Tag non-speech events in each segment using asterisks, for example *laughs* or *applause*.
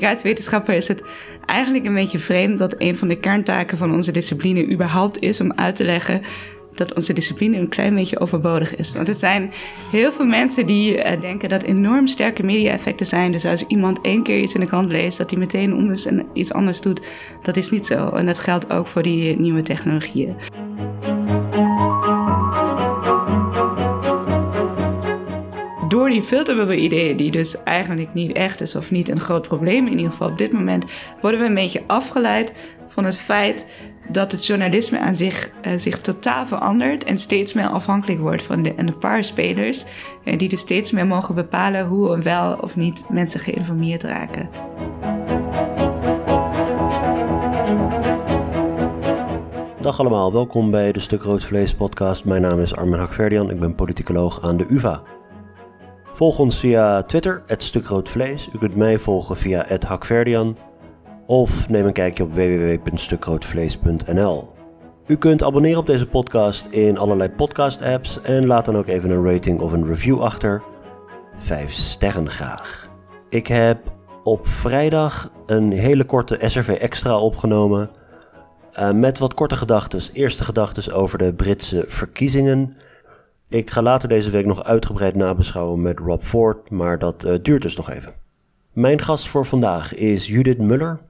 communicatiewetenschapper is het eigenlijk een beetje vreemd dat een van de kerntaken van onze discipline überhaupt is om uit te leggen dat onze discipline een klein beetje overbodig is. Want er zijn heel veel mensen die denken dat enorm sterke media-effecten zijn. Dus als iemand één keer iets in de krant leest, dat hij meteen om en iets anders doet. Dat is niet zo. En dat geldt ook voor die nieuwe technologieën. Door die filterbubbel-ideeën, die dus eigenlijk niet echt is of niet een groot probleem, in ieder geval op dit moment, worden we een beetje afgeleid van het feit dat het journalisme aan zich, uh, zich totaal verandert en steeds meer afhankelijk wordt van de, een paar spelers, uh, die dus steeds meer mogen bepalen hoe en wel of niet mensen geïnformeerd raken. Dag allemaal, welkom bij de Stuk Rood Vlees podcast. Mijn naam is Armin Hakverdian, ik ben politicoloog aan de UvA. Volg ons via Twitter, het Stuk Rood Vlees. U kunt mij volgen via het Hakverdian of neem een kijkje op www.stukroodvlees.nl. U kunt abonneren op deze podcast in allerlei podcast-apps en laat dan ook even een rating of een review achter. Vijf sterren graag. Ik heb op vrijdag een hele korte SRV Extra opgenomen. Uh, met wat korte gedachten. Eerste gedachten over de Britse verkiezingen. Ik ga later deze week nog uitgebreid nabeschouwen met Rob Ford, maar dat uh, duurt dus nog even. Mijn gast voor vandaag is Judith Muller.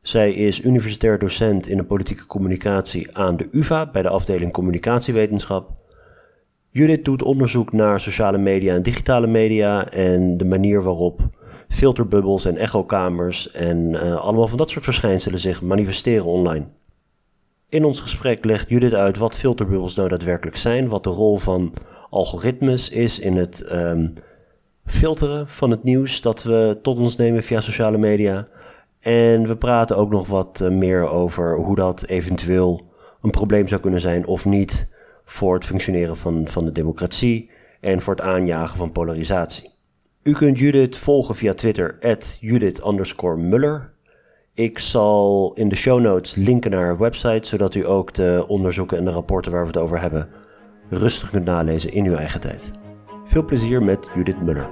Zij is universitair docent in de politieke communicatie aan de UvA bij de afdeling communicatiewetenschap. Judith doet onderzoek naar sociale media en digitale media en de manier waarop filterbubbels en echokamers en uh, allemaal van dat soort verschijnselen zich manifesteren online. In ons gesprek legt Judith uit wat filterbubbels nou daadwerkelijk zijn, wat de rol van algoritmes is in het um, filteren van het nieuws dat we tot ons nemen via sociale media. En we praten ook nog wat eh, meer over hoe dat eventueel een probleem zou kunnen zijn of niet voor het functioneren van, van de democratie en voor het aanjagen van polarisatie. U kunt Judith volgen via Twitter, at Judith. Ik zal in de show notes linken naar haar website, zodat u ook de onderzoeken en de rapporten waar we het over hebben rustig kunt nalezen in uw eigen tijd. Veel plezier met Judith Muller.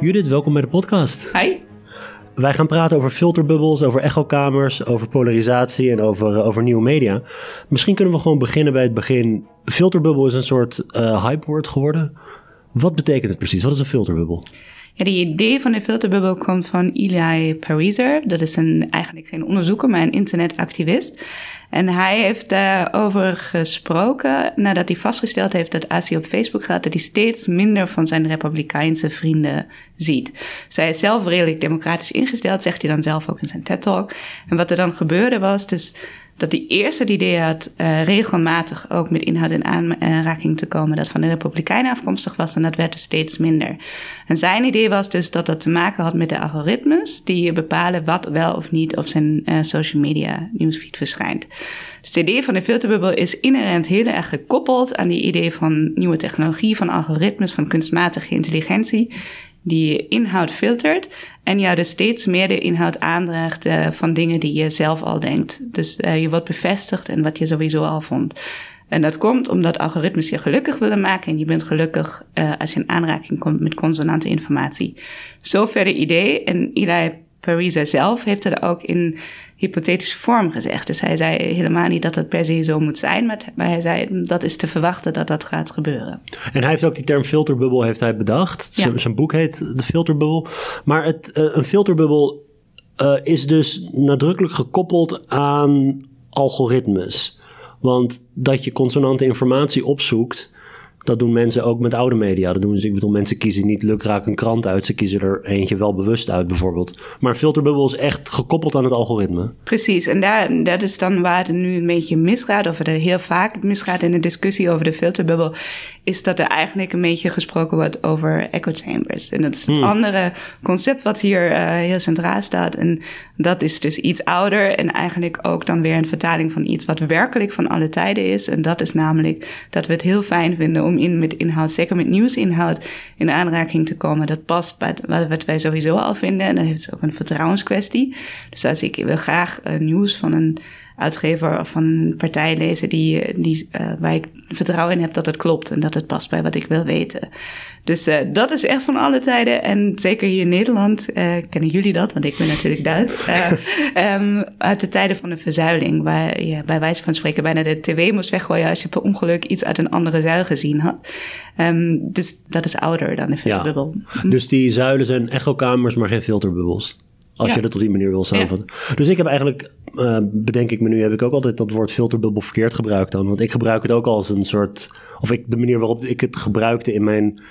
Judith, welkom bij de podcast. Hi. Wij gaan praten over filterbubbels, over echokamers, over polarisatie en over, uh, over nieuwe media. Misschien kunnen we gewoon beginnen bij het begin. Filterbubbel is een soort uh, hypewoord geworden. Wat betekent het precies? Wat is een filterbubbel? Ja, de idee van de filterbubbel komt van Eli Pariser. Dat is een, eigenlijk geen onderzoeker, maar een internetactivist. En hij heeft daarover gesproken nadat hij vastgesteld heeft dat als op Facebook gaat, dat hij steeds minder van zijn republikeinse vrienden ziet. Zij is zelf redelijk democratisch ingesteld, zegt hij dan zelf ook in zijn TED-talk. En wat er dan gebeurde was dus dat hij eerst het idee had uh, regelmatig ook met inhoud in aanraking te komen dat van de Republikeinen afkomstig was en dat werd dus steeds minder. En zijn idee was dus dat dat te maken had met de algoritmes die bepalen wat wel of niet op zijn uh, social media nieuwsfeed verschijnt. Dus het idee van de filterbubbel is inherent heel erg gekoppeld aan die idee van nieuwe technologie, van algoritmes, van kunstmatige intelligentie die inhoud filtert en jou dus steeds meer de inhoud aandraagt uh, van dingen die je zelf al denkt. Dus uh, je wordt bevestigd en wat je sowieso al vond. En dat komt omdat algoritmes je gelukkig willen maken en je bent gelukkig uh, als je in aanraking komt met consonante informatie. Zover de idee en Eli Pariser zelf heeft er ook in hypothetische vorm gezegd. Dus hij zei helemaal niet dat het per se zo moet zijn, maar, hij zei dat is te verwachten dat dat gaat gebeuren. En hij heeft ook die term filterbubbel heeft hij bedacht. Ja. Zijn boek heet De Filterbubbel. Maar het, uh, een filterbubbel uh, is dus nadrukkelijk gekoppeld aan algoritmes. Want dat je consonante informatie opzoekt, dat doen mensen ook met oude media. Dat doen ze, ik bedoel, mensen kiezen niet lukraak een krant uit. Ze kiezen er eentje wel bewust uit, bijvoorbeeld. Maar filterbubbel is echt gekoppeld aan het algoritme. Precies, en daar, dat is dan waar het nu een beetje misgaat, of het heel vaak misgaat in de discussie over de filterbubbel, is dat er eigenlijk een beetje gesproken wordt over echo chambers. En dat is het hmm. andere concept wat hier uh, heel centraal staat. En dat is dus iets ouder en eigenlijk ook dan weer een vertaling van iets wat werkelijk van alle tijden is. En dat is namelijk dat we het heel fijn vinden om in met inhoud, zeker met nieuwsinhoud, in aanraking te komen. Dat past bij wat wij sowieso al vinden. En dat is ook een vertrouwenskwestie. Dus als ik wil graag uh, nieuws van een uitgever van een partij lezen die, die, uh, waar ik vertrouwen in heb dat het klopt en dat het past bij wat ik wil weten. Dus uh, dat is echt van alle tijden. En zeker hier in Nederland uh, kennen jullie dat, want ik ben natuurlijk Duits. um, *laughs* uit de tijden van de verzuiling, waar je bij wijze van spreken bijna de tv moest weggooien als je per ongeluk iets uit een andere zuil gezien had. Um, dus dat is ouder dan de filterbubbel. Ja. Dus die zuilen zijn echokamers, maar geen filterbubbels. Als je dat op die manier wil samenvatten. Dus ik heb eigenlijk, uh, bedenk ik me nu, heb ik ook altijd dat woord filterbubbel verkeerd gebruikt dan. Want ik gebruik het ook als een soort, of ik, de manier waarop ik het gebruikte in mijn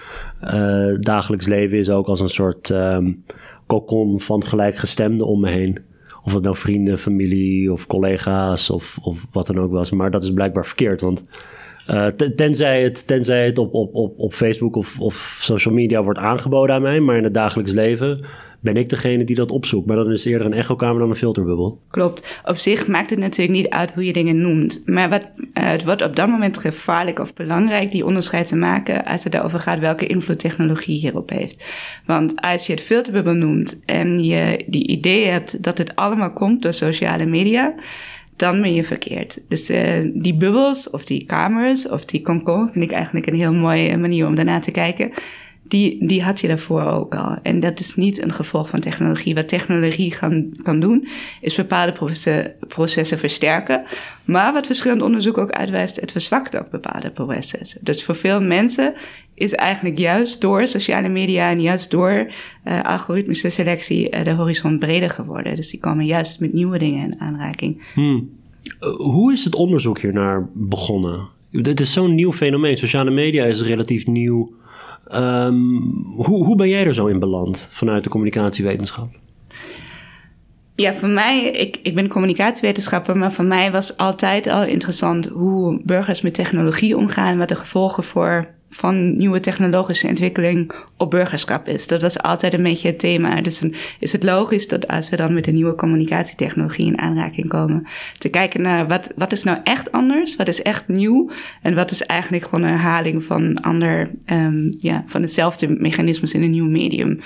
uh, dagelijks leven is ook als een soort um, kokon van gelijkgestemden om me heen. Of het nou vrienden, familie of collega's of, of wat dan ook was. Maar dat is blijkbaar verkeerd, want... Uh, tenzij het, tenzij het op, op, op, op Facebook of, of social media wordt aangeboden aan mij, maar in het dagelijks leven ben ik degene die dat opzoekt. Maar dan is het eerder een echokamer dan een filterbubbel. Klopt. Op zich maakt het natuurlijk niet uit hoe je dingen noemt. Maar wat, uh, het wordt op dat moment gevaarlijk of belangrijk die onderscheid te maken als het erover gaat welke invloed technologie hierop heeft. Want als je het filterbubbel noemt en je die idee hebt dat het allemaal komt door sociale media dan ben je verkeerd. Dus uh, die bubbels of die kamers of die concon vind ik eigenlijk een heel mooie manier om daarna te kijken die, die had je daarvoor ook al. En dat is niet een gevolg van technologie. Wat technologie kan, kan doen, is bepaalde processen, processen versterken. Maar wat verschillend onderzoek ook uitwijst, het verzwakt ook bepaalde processen. Dus voor veel mensen is eigenlijk juist door sociale media en juist door uh, algoritmische selectie uh, de horizon breder geworden. Dus die komen juist met nieuwe dingen in aanraking. Hmm. Hoe is het onderzoek hiernaar begonnen? Het is zo'n nieuw fenomeen. Sociale media is relatief nieuw Um, hoe, hoe ben jij er zo in beland vanuit de communicatiewetenschap? Ja, voor mij, ik, ik ben communicatiewetenschapper, maar voor mij was altijd al interessant hoe burgers met technologie omgaan, wat de gevolgen voor van nieuwe technologische ontwikkeling op burgerschap is. Dat was altijd een beetje het thema. Dus dan is het logisch dat als we dan met de nieuwe communicatietechnologie in aanraking komen, te kijken naar wat, wat is nou echt anders, wat is echt nieuw en wat is eigenlijk gewoon een herhaling van ander, um, ja, van hetzelfde mechanismes in een nieuw medium.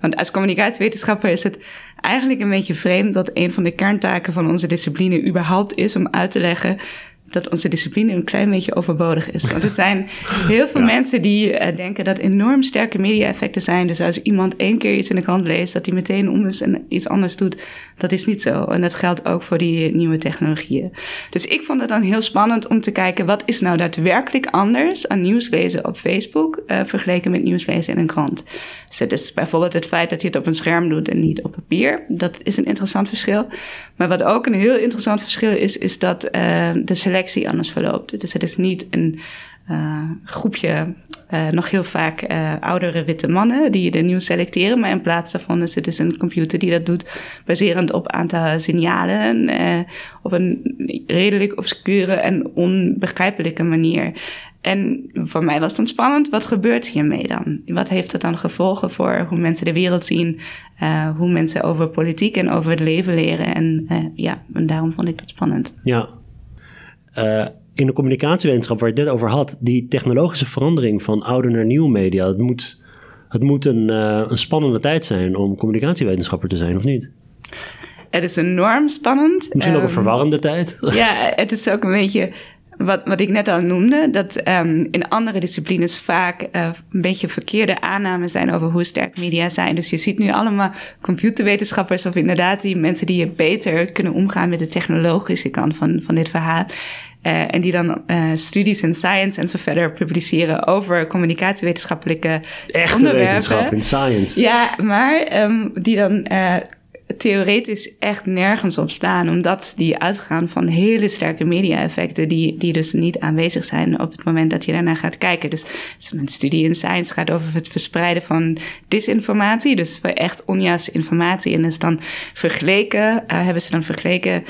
Want als communicatiewetenschapper is het eigenlijk een beetje vreemd dat een van de kerntaken van onze discipline überhaupt is om uit te leggen dat onze discipline een klein beetje overbodig is. Want er *laughs* zijn heel veel mensen die uh, denken dat enorm sterke media-effecten zijn. Dus als iemand één keer iets in de krant leest, dat hij meteen om is en iets anders doet. Dat is niet zo. En dat geldt ook voor die nieuwe technologieën. Dus ik vond het dan heel spannend om te kijken, wat is nou daadwerkelijk anders aan nieuwslezen op Facebook uh, vergeleken met nieuwslezen in een krant. Dus het is bijvoorbeeld het feit dat je het op een scherm doet en niet op papier. Dat is een interessant verschil. Maar wat ook een heel interessant verschil is, is dat uh, de selectie anders verloopt. Dus het is niet een uh, groepje, uh, nog heel vaak uh, oudere witte mannen die de nieuws selecteren, maar in plaats daarvan is het dus een computer die dat doet baserend op aantal signalen op een redelijk obscure en onbegrijpelijke manier. En voor mij was het dan spannend, wat gebeurt hiermee dan? Wat heeft het dan gevolgen voor hoe mensen de wereld zien, hoe mensen over politiek en over het leven leren? En ja, en daarom vond ik dat spannend. Ja. Uh, in de communicatiewetenschap waar je het net over had, die technologische verandering van oude naar nieuwe media, het moet, het moet een, een spannende tijd zijn om communicatiewetenschapper te zijn, of niet? Het is enorm spannend. Misschien ook een ehm, verwarrende tijd. Ja, het is ook een beetje wat, wat ik net al noemde, dat um, in andere disciplines vaak uh, een beetje verkeerde aannames zijn over hoe sterk media zijn. Dus je ziet nu allemaal computerwetenschappers of inderdaad die mensen die je beter kunnen omgaan met de technologische kant van, van dit verhaal. Uh, en die dan uh, studies in science en zo verder publiceren over communicatiewetenschappelijke Echte onderwerpen. wetenschap in science. Ja, maar um, die dan theoretisch echt nergens op staan, omdat die uitgaan van hele sterke media-effecten, die, die dus niet aanwezig zijn op het moment dat je daarnaar gaat kijken. Dus mijn studie in science gaat over het verspreiden van disinformatie, dus echt onjuiste informatie. En is dan vergeleken, uh, hebben ze dan vergeleken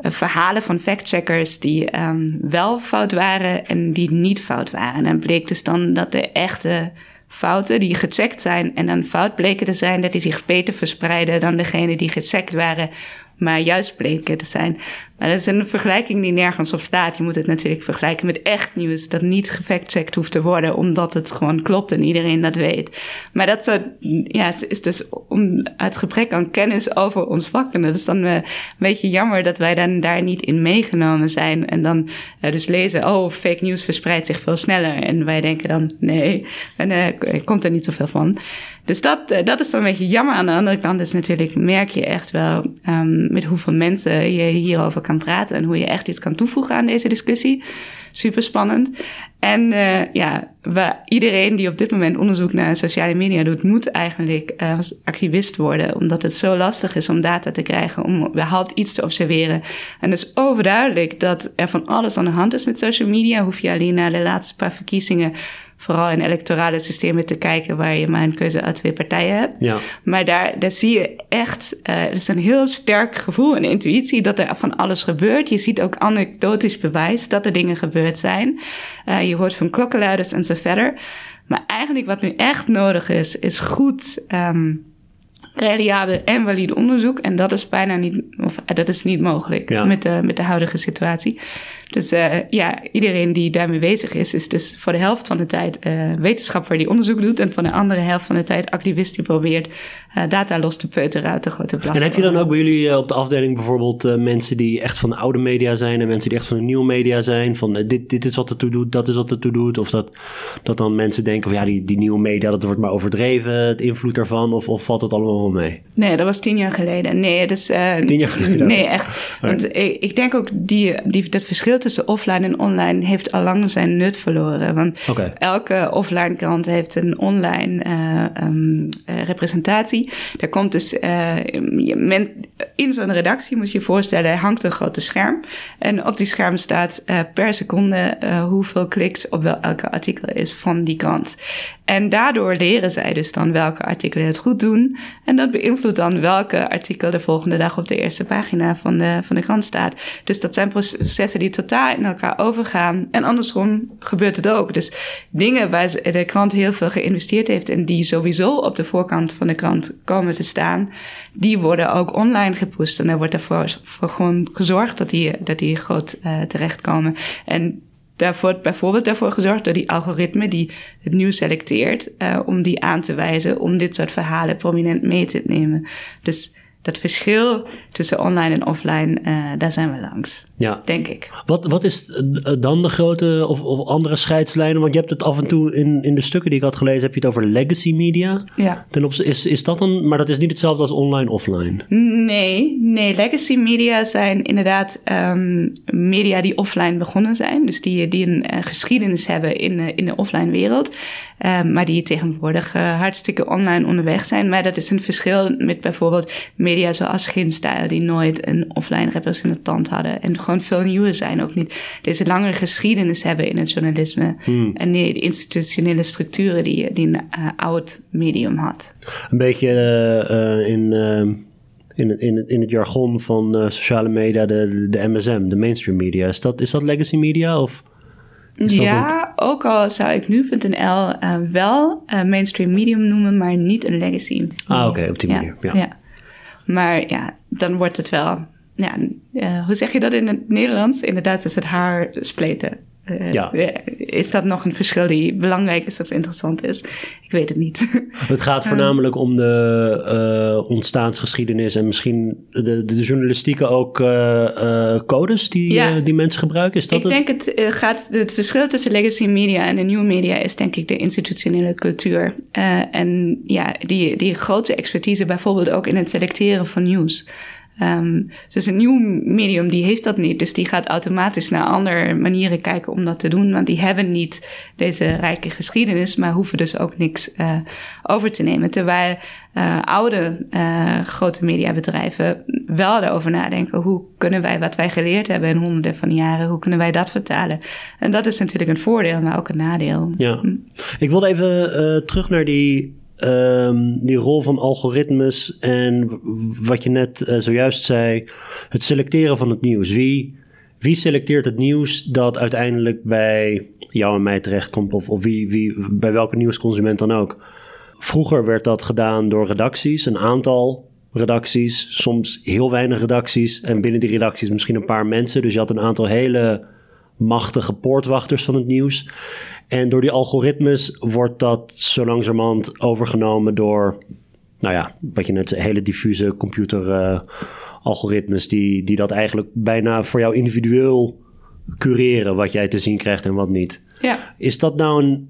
uh, verhalen van factcheckers die um, wel fout waren en die niet fout waren. En bleek dus dan dat de echte fouten die gecheckt zijn en dan fout bleken te zijn, dat die zich beter verspreiden dan degene die gecheckt waren, maar juist bleken te zijn. Maar dat is een vergelijking die nergens op staat. Je moet het natuurlijk vergelijken met echt nieuws dat niet gefactcheckt hoeft te worden, omdat het gewoon klopt en iedereen dat weet. Maar dat zo, ja, is dus om, uit gebrek aan kennis over ons vak. En dat is dan een beetje jammer dat wij dan daar niet in meegenomen zijn. En dan uh, dus lezen, oh, fake news verspreidt zich veel sneller. En wij denken dan, nee, en uh, komt er niet zoveel van. Dus dat, dat is dan een beetje jammer. Aan de andere kant is natuurlijk, merk je echt wel um, met hoeveel mensen je hierover kan praten en hoe je echt iets kan toevoegen aan deze discussie. Super spannend. En uh, ja, waar iedereen die op dit moment onderzoek naar sociale media doet, moet eigenlijk uh, activist worden. Omdat het zo lastig is om data te krijgen, om überhaupt iets te observeren. En het is overduidelijk dat er van alles aan de hand is met social media. Hoef je alleen naar de laatste paar verkiezingen vooral in electorale systemen te kijken waar je maar een keuze uit twee partijen hebt. Ja. Maar daar, daar zie je echt, uh, het is een heel sterk gevoel en intuïtie dat er van alles gebeurt. Je ziet ook anekdotisch bewijs dat er dingen gebeurd zijn. Uh, je hoort van klokkenluiders en zo verder. Maar eigenlijk wat nu echt nodig is, is goed um, reliabel en valide onderzoek. En dat is bijna niet, of dat is niet mogelijk Ja. met, de, met de huidige situatie. Dus uh, ja, iedereen die daarmee bezig is, is dus voor de helft van de tijd uh, wetenschapper die onderzoek doet. En voor de andere helft van de tijd activist die probeert uh, data los te peuteren uit de grote. En heb je dan ook bij jullie op de afdeling bijvoorbeeld mensen die echt van de oude media zijn en mensen die echt van de nieuwe media zijn? Van dit, dit is wat het toe doet, dat is wat het toe doet. Of dat, dat dan mensen denken van ja, die, die nieuwe media, dat wordt maar overdreven, het invloed daarvan. Of, of valt het allemaal wel mee? Nee, dat was tien jaar geleden. Nee, het is. Tien jaar geleden? Nee, echt. Want ik, ik, denk ook die, die, dat verschil tussen offline en online heeft al lang zijn nut verloren. Want okay. elke offline krant heeft een online uh, um, uh, representatie. Daar komt dus men, in zo'n redactie, moet je je voorstellen, hangt een grote scherm. En op die scherm staat per seconde hoeveel kliks op wel elke artikel is van die krant. En daardoor leren zij dus dan welke artikelen het goed doen. En dat beïnvloedt dan welke artikel de volgende dag op de eerste pagina van de, van de krant staat. Dus dat zijn processen die totaal in elkaar overgaan. En andersom gebeurt het ook. Dus dingen waar de krant heel veel geïnvesteerd heeft en die sowieso op de voorkant van de krant komen te staan, die worden ook online gepusht. En er wordt ervoor voor gewoon gezorgd dat die, dat die groot uh, terechtkomen. En daar wordt bijvoorbeeld daarvoor gezorgd door die algoritme die het nieuws selecteert, uh, om die aan te wijzen, om dit soort verhalen prominent mee te nemen. Dus dat verschil tussen online en offline, uh, daar zijn we langs. Ja. Denk ik. Wat, wat is dan de grote of, of andere scheidslijnen? Want je hebt het af en toe in, in de stukken die ik had gelezen, heb je het over legacy media. Ja. Ten opzichte, is, is dat dan, maar dat is niet hetzelfde als online, offline? Nee, nee. Legacy media zijn inderdaad um, media die offline begonnen zijn. Dus die, die een uh, geschiedenis hebben in, uh, in de offline wereld. Uh, maar die tegenwoordig hartstikke online onderweg zijn. Maar dat is een verschil met bijvoorbeeld media zoals Ginstyle, die nooit een offline representant hadden. En gewoon veel nieuwer zijn. Ook niet deze langere geschiedenis hebben in het journalisme. Hmm. En nee, de institutionele structuren die, die een uh, oud medium had. Een beetje uh, in, in, het, in, het, in het jargon van sociale media, de, de MSM, de mainstream media. Is dat, is dat legacy media of... Ja, ook al zou ik nu.nl uh, wel uh, mainstream medium noemen, maar niet een legacy. Ah, oké, okay, op die manier. Ja, ja. ja. Maar ja, dan wordt het wel. Ja, uh, hoe zeg je dat in het Nederlands? Inderdaad, is het haar spleten. Uh, ja. Is dat nog een verschil die belangrijk is of interessant is? Ik weet het niet. *laughs* Het gaat voornamelijk om de uh, ontstaansgeschiedenis en misschien de, de journalistieke ook codes die, ja. die mensen gebruiken. Is dat ik het? denk het gaat het verschil tussen legacy media en de nieuwe media is denk ik de institutionele cultuur en ja die die grote expertise bijvoorbeeld ook in het selecteren van nieuws. Um, dus een nieuw medium die heeft dat niet. Dus die gaat automatisch naar andere manieren kijken om dat te doen. Want die hebben niet deze rijke geschiedenis, maar hoeven dus ook niks uh, over te nemen. Terwijl uh, oude uh, grote mediabedrijven wel erover nadenken. Hoe kunnen wij wat wij geleerd hebben in honderden van jaren, hoe kunnen wij dat vertalen? En dat is natuurlijk een voordeel, maar ook een nadeel. Ja. Ik wilde even terug naar die Um, die rol van algoritmes en wat je net uh, zojuist zei, het selecteren van het nieuws. Wie, wie selecteert het nieuws dat uiteindelijk bij jou en mij terechtkomt, of, of wie, wie, bij welke nieuwsconsument dan ook? Vroeger werd dat gedaan door redacties, een aantal redacties, soms heel weinig redacties. En binnen die redacties misschien een paar mensen. Dus je had een aantal hele machtige poortwachters van het nieuws. En door die algoritmes wordt dat zo langzamerhand overgenomen door, nou ja, wat je net zei, hele diffuse computer uh, algoritmes die, die dat eigenlijk bijna voor jou individueel cureren wat jij te zien krijgt en wat niet. Ja. Is dat nou een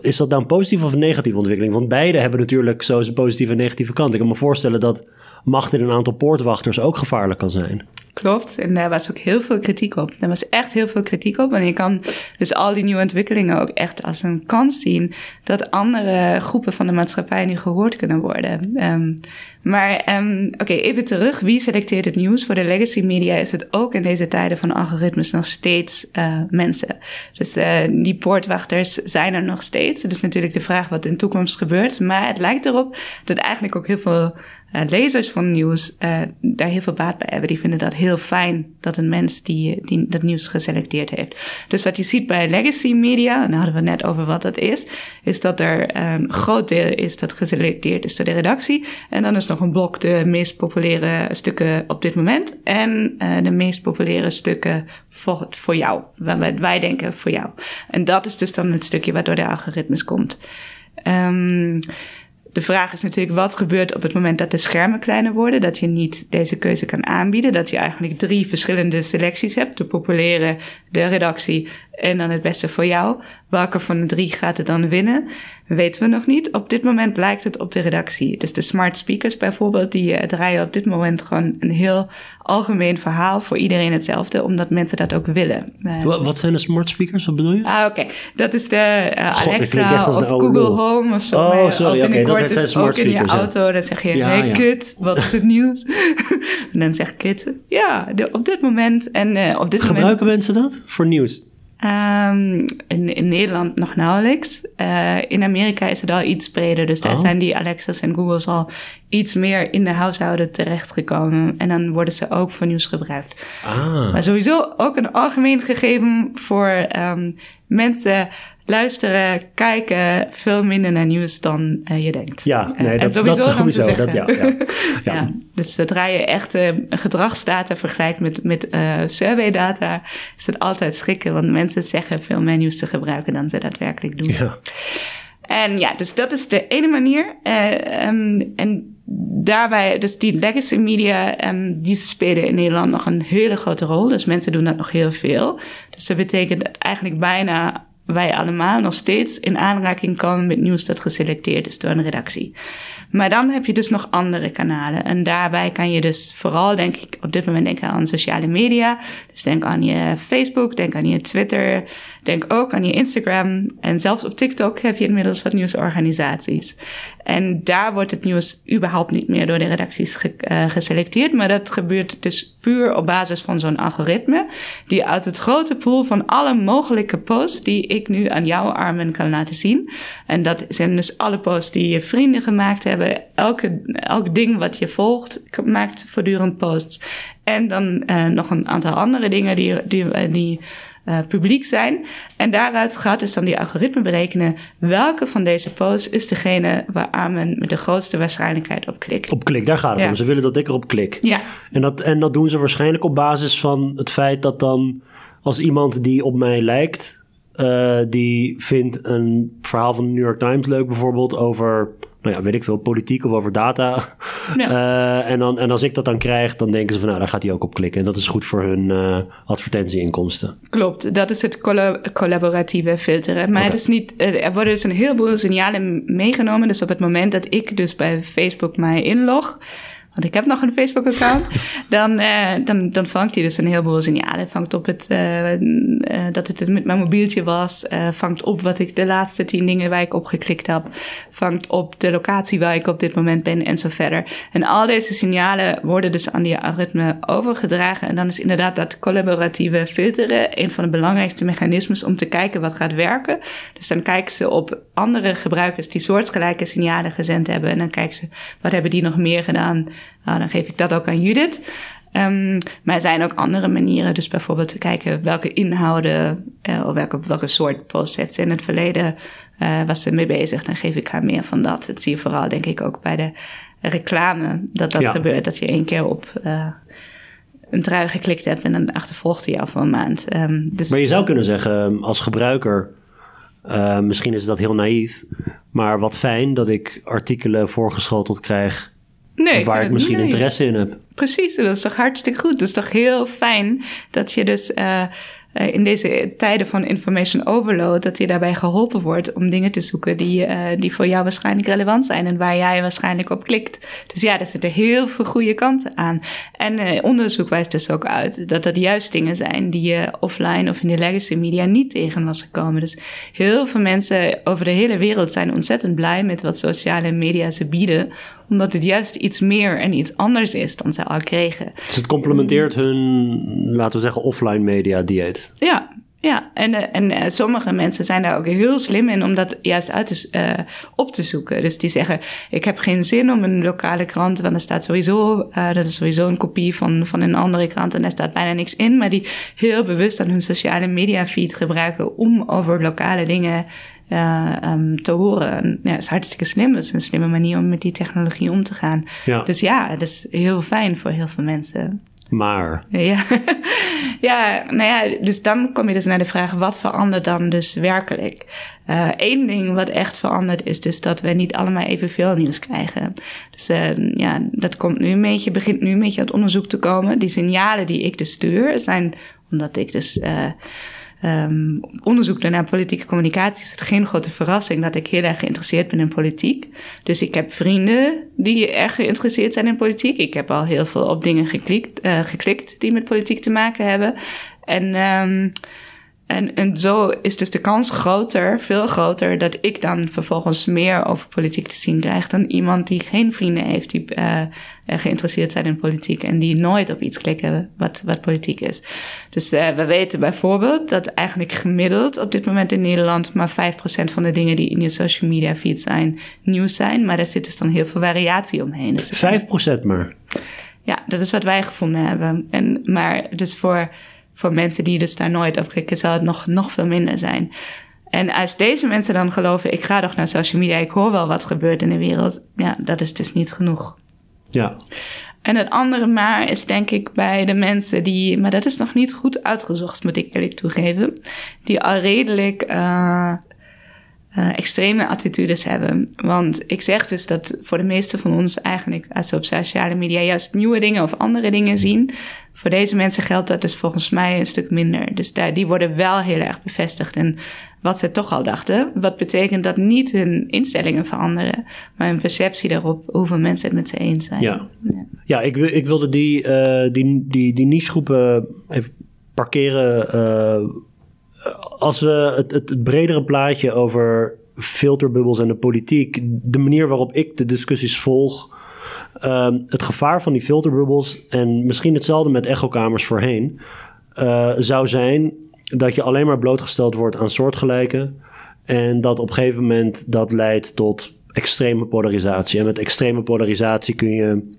is dat nou een positieve of een negatieve ontwikkeling? Want beide hebben natuurlijk zo zijn positieve en negatieve kant. Ik kan me voorstellen dat macht in een aantal poortwachters ook gevaarlijk kan zijn. Klopt, en daar was ook heel veel kritiek op. Er was echt heel veel kritiek op. En je kan dus al die nieuwe ontwikkelingen ook echt als een kans zien dat andere groepen van de maatschappij nu gehoord kunnen worden. Um, maar um, oké, even terug. Wie selecteert het nieuws? Voor de legacy media is het ook in deze tijden van algoritmes nog steeds uh, mensen. Dus uh, die poortwachters zijn er nog steeds. Het is natuurlijk de vraag wat in de toekomst gebeurt. Maar het lijkt erop dat eigenlijk ook heel veel uh, lezers van nieuws daar heel veel baat bij hebben. Die vinden dat heel fijn dat een mens die, die dat nieuws geselecteerd heeft. Dus wat je ziet bij legacy media, en daar hadden we net over wat dat is, is dat er een groot deel is dat geselecteerd is door de redactie. En dan is nog een blok de meest populaire stukken op dit moment. En uh, de meest populaire stukken voor, voor jou. Wat wij denken voor jou. En dat is dus dan het stukje wat door de algoritmes komt. Um, de vraag is natuurlijk wat gebeurt op het moment dat de schermen kleiner worden, dat je niet deze keuze kan aanbieden, dat je eigenlijk drie verschillende selecties hebt, de populaire, de redactie en dan het beste voor jou. Welke van de drie gaat het dan winnen? Weten we nog niet. Op dit moment lijkt het op de redactie. Dus de smart speakers bijvoorbeeld, die uh, draaien op dit moment gewoon een heel algemeen verhaal voor iedereen hetzelfde, omdat mensen dat ook willen. Uh, wat zijn de smart speakers? Wat bedoel je? Ah, oké. Dat is de uh, God, Alexa of Google Home of zo. Oh, sorry. Oké, okay, dat zijn smart ook in je auto, dan zeg je, ja, hey ja. kid, wat is het nieuws? *laughs* en dan zegt kid, ja, de, op dit moment en uh, op dit Gebruiken moment... mensen dat voor nieuws? Um, in, in, Nederland nog nauwelijks. Uh, in Amerika is het al iets breder. Dus daar oh. zijn die Alexa's en Google's al iets meer in de huishouden terechtgekomen. En dan worden ze ook voor nieuws gebruikt. Ah. Maar sowieso ook een algemeen gegeven voor um, mensen luisteren, kijken veel minder naar nieuws dan uh, je denkt. Ja, nee, dat, dat is sowieso. Dat, ja, ja. *laughs* ja. ja, dus zodra je echt uh, gedragsdata vergelijkt met, met uh, surveydata, is het altijd schrikken, want mensen zeggen veel meer nieuws te gebruiken dan ze daadwerkelijk doen. Ja. En ja, dus dat is de ene manier. Um, en daarbij, dus die legacy media, um, die spelen in Nederland nog een hele grote rol. Dus mensen doen dat nog heel veel. Dus dat betekent eigenlijk bijna wij allemaal nog steeds in aanraking komen met nieuws dat geselecteerd is door een redactie. Maar dan heb je dus nog andere kanalen. En daarbij kan je dus vooral, denk ik, op dit moment denken aan sociale media. Dus denk aan je Facebook, denk aan je Twitter, denk ook aan je Instagram. En zelfs op TikTok heb je inmiddels wat nieuwsorganisaties. En daar wordt het nieuws überhaupt niet meer door de redacties ge uh, geselecteerd. Maar dat gebeurt dus puur op basis van zo'n algoritme. Die uit het grote pool van alle mogelijke posts die ik nu aan jouw armen kan laten zien. En dat zijn dus alle posts die je vrienden gemaakt hebben. Elke, elk ding wat je volgt maakt voortdurend posts. En dan uh, nog een aantal andere dingen die, die, die uh, publiek zijn. En daaruit gaat dus dan die algoritme berekenen welke van deze posts is degene waar men met de grootste waarschijnlijkheid op klikt. Op klik, daar gaat het ja. om. Ze willen dat ik erop klik. Ja. En dat, en dat doen ze waarschijnlijk op basis van het feit dat dan als iemand die op mij lijkt, uh, die vindt een verhaal van de New York Times leuk bijvoorbeeld over nou ja, weet ik veel, politiek of over data. Ja. Uh, *laughs* en, dan, en als ik dat dan krijg, dan denken ze van nou, daar gaat hij ook op klikken. En dat is goed voor hun uh, advertentieinkomsten. Klopt, dat is het collaboratieve filteren. Maar okay. het is niet, eh, er worden dus een heleboel signalen meegenomen. Dus op het moment dat ik dus bij Facebook mij inlog want ik heb nog een Facebook-account, *laughs* dan, uh, dan, dan vangt hij dus een heleboel signalen. Vangt op het, uh, uh, dat het met mijn mobieltje was, vangt op wat ik de laatste tien dingen waar ik op geklikt heb, vangt op de locatie waar ik op dit moment ben en zo verder. En al deze signalen worden dus aan die algoritme overgedragen. En dan is inderdaad dat collaboratieve filteren een van de belangrijkste mechanismes om te kijken wat gaat werken. Dus dan kijken ze op andere gebruikers die soortgelijke signalen gezend hebben. En dan kijken ze wat hebben die nog meer gedaan nou, dan geef ik dat ook aan Judith. Um, maar er zijn ook andere manieren. Dus bijvoorbeeld te kijken welke inhouden uh, of welke, welke soort posts heeft ze in het verleden uh, was ze mee bezig. Dan geef ik haar meer van dat. Dat zie je vooral denk ik ook bij de reclame dat dat Ja. gebeurt. Dat je één keer op eh, een trui geklikt hebt en dan achtervolgt hij jou voor een maand. Ehm, dus, Maar je zou kunnen zeggen, als gebruiker, eh, misschien is dat heel naïef, maar wat fijn dat ik artikelen voorgeschoteld krijg nee, waar ik misschien nee. interesse in heb. Precies, dat is toch hartstikke goed. Dat is toch heel fijn dat je dus eh, eh, in deze tijden van information overload, dat je daarbij geholpen wordt om dingen te zoeken die, eh, die voor jou waarschijnlijk relevant zijn en waar jij waarschijnlijk op klikt. Dus ja, er zitten heel veel goede kanten aan. En eh, onderzoek wijst dus ook uit dat dat juist dingen zijn die je offline of in de legacy media niet tegen was gekomen. Dus heel veel mensen over de hele wereld zijn ontzettend blij met wat sociale media ze bieden omdat het juist iets meer en iets anders is dan ze al kregen. Dus het complementeert hun, laten we zeggen, offline media dieet. Ja, ja. En, eh, en eh, sommige mensen zijn daar ook heel slim in om dat juist uit te, eh, op te zoeken. Dus die zeggen, ik heb geen zin om een lokale krant, want er staat sowieso, dat is sowieso een kopie van, van een andere krant en daar staat bijna niks in. Maar die heel bewust aan hun sociale media feed gebruiken om over lokale dingen eh, ehm, te horen. En, ja, dat is hartstikke slim. Dat is een slimme manier om met die technologie om te gaan. Ja. Dus ja, dat is heel fijn voor heel veel mensen. Maar, Ja. *laughs* ja, nou ja, dus dan kom je dus naar de vraag: wat verandert dan dus werkelijk? Eén ding wat echt verandert is dus dat we niet allemaal evenveel nieuws krijgen. Dus eh, ja, dat komt nu een beetje, begint nu een beetje uit onderzoek te komen. Die signalen die ik dus stuur zijn omdat ik dus. eh um, onderzoek naar politieke communicatie is het geen grote verrassing dat ik heel erg geïnteresseerd ben in politiek. Dus ik heb vrienden die erg geïnteresseerd zijn in politiek. Ik heb al heel veel op dingen geklikt, uh, geklikt die met politiek te maken hebben. En, um, en, en zo is dus de kans groter, veel groter, dat ik dan vervolgens meer over politiek te zien krijg dan iemand die geen vrienden heeft die uh, geïnteresseerd zijn in politiek en die nooit op iets klikken wat, wat politiek is. Dus uh, we weten bijvoorbeeld dat eigenlijk gemiddeld op dit moment in Nederland maar 5% van de dingen die in je social media feed zijn nieuws zijn, maar daar zit dus dan heel veel variatie omheen. Dus 5% maar? Ja, dat is wat wij gevonden hebben. En, maar dus voor voor mensen die dus daar nooit op klikken, zal het nog, nog veel minder zijn. En als deze mensen dan geloven, ik ga toch naar social media, ik hoor wel wat gebeurt in de wereld, ja, dat is dus niet genoeg. Ja. En het andere maar is denk ik bij de mensen die, maar dat is nog niet goed uitgezocht, moet ik eerlijk toegeven, die al redelijk uh, uh, extreme attitudes hebben. Want ik zeg dus dat voor de meeste van ons eigenlijk, als we op sociale media juist nieuwe dingen of andere dingen zien, voor deze mensen geldt dat dus volgens mij een stuk minder. Dus daar, die worden wel heel erg bevestigd in wat ze toch al dachten. Wat betekent dat niet hun instellingen veranderen, maar hun perceptie daarop hoeveel mensen het met ze eens zijn. Ja, ja. ik, ik wilde die, uh, die, die, die nichegroepen even parkeren. Uh, als we het, het, het bredere plaatje over filterbubbels en de politiek, de manier waarop ik de discussies volg. Um, het gevaar van die filterbubbels, en misschien hetzelfde met echokamers voorheen, uh, zou zijn dat je alleen maar blootgesteld wordt aan soortgelijken. En dat op een gegeven moment dat leidt tot extreme polarisatie. En met extreme polarisatie kun je.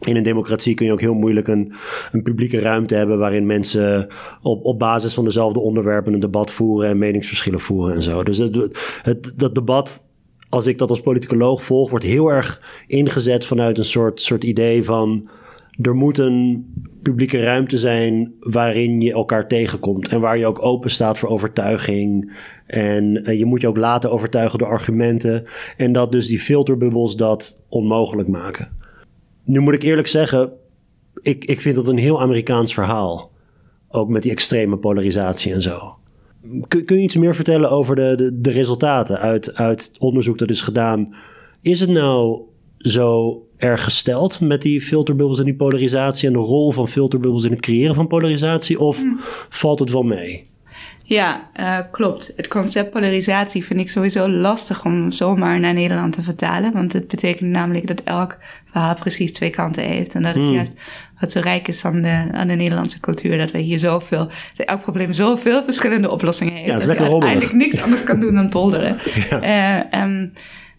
In een democratie kun je ook heel moeilijk een, een publieke ruimte hebben waarin mensen op, op basis van dezelfde onderwerpen een debat voeren en meningsverschillen voeren en zo. Dus het, het, dat debat als ik dat als politicoloog volg, wordt heel erg ingezet vanuit een soort, soort idee van. Er moet een publieke ruimte zijn waarin je elkaar tegenkomt. En waar je ook open staat voor overtuiging. En, en je moet je ook laten overtuigen door argumenten. En dat dus die filterbubbels dat onmogelijk maken. Nu moet ik eerlijk zeggen, ik, ik vind dat een heel Amerikaans verhaal. Ook met die extreme polarisatie en zo. Kun, kun je iets meer vertellen over de, de, de, resultaten uit, uit het onderzoek dat is gedaan? Is het nou zo erg gesteld met die filterbubbels en die polarisatie en de rol van filterbubbels in het creëren van polarisatie? Of hm. valt het wel mee? Ja, uh, klopt. Het concept polarisatie vind ik sowieso lastig om zomaar naar Nederland te vertalen. Want het betekent namelijk dat elk verhaal precies twee kanten heeft. En dat is Hmm. mm. juist wat zo rijk is aan de, aan de Nederlandse cultuur. Dat we hier zoveel, dat elk probleem zoveel verschillende oplossingen heeft. Ja, dat dat je eigenlijk niks anders kan doen dan polderen. *laughs* Ja. Uh, um,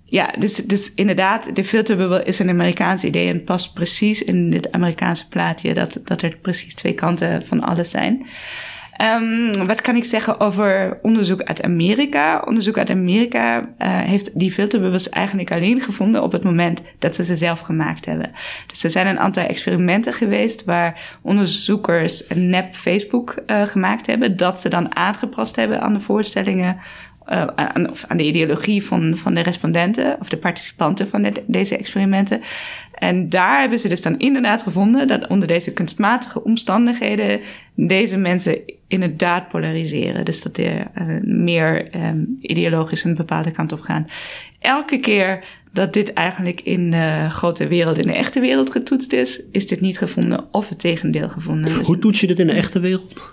ja, dus, dus inderdaad, de filterbubbel is een Amerikaans idee en past precies in het Amerikaanse plaatje dat, dat er precies twee kanten van alles zijn. Um, wat kan ik zeggen over onderzoek uit Amerika? Onderzoek uit Amerika uh, heeft die filterbubbels eigenlijk alleen gevonden op het moment dat ze ze zelf gemaakt hebben. Dus er zijn een aantal experimenten geweest waar onderzoekers een nep Facebook uh, gemaakt hebben, dat ze dan aangepast hebben aan de voorstellingen uh, aan, of aan de ideologie van, van de respondenten of de participanten van de, deze experimenten. En daar hebben ze dus dan inderdaad gevonden dat onder deze kunstmatige omstandigheden deze mensen inderdaad polariseren. Dus dat die uh, meer um, ideologisch een bepaalde kant op gaan. Elke keer dat dit eigenlijk in de grote wereld, in de echte wereld getoetst is, is dit niet gevonden of het tegendeel gevonden. Hoe toets je dit in de echte wereld?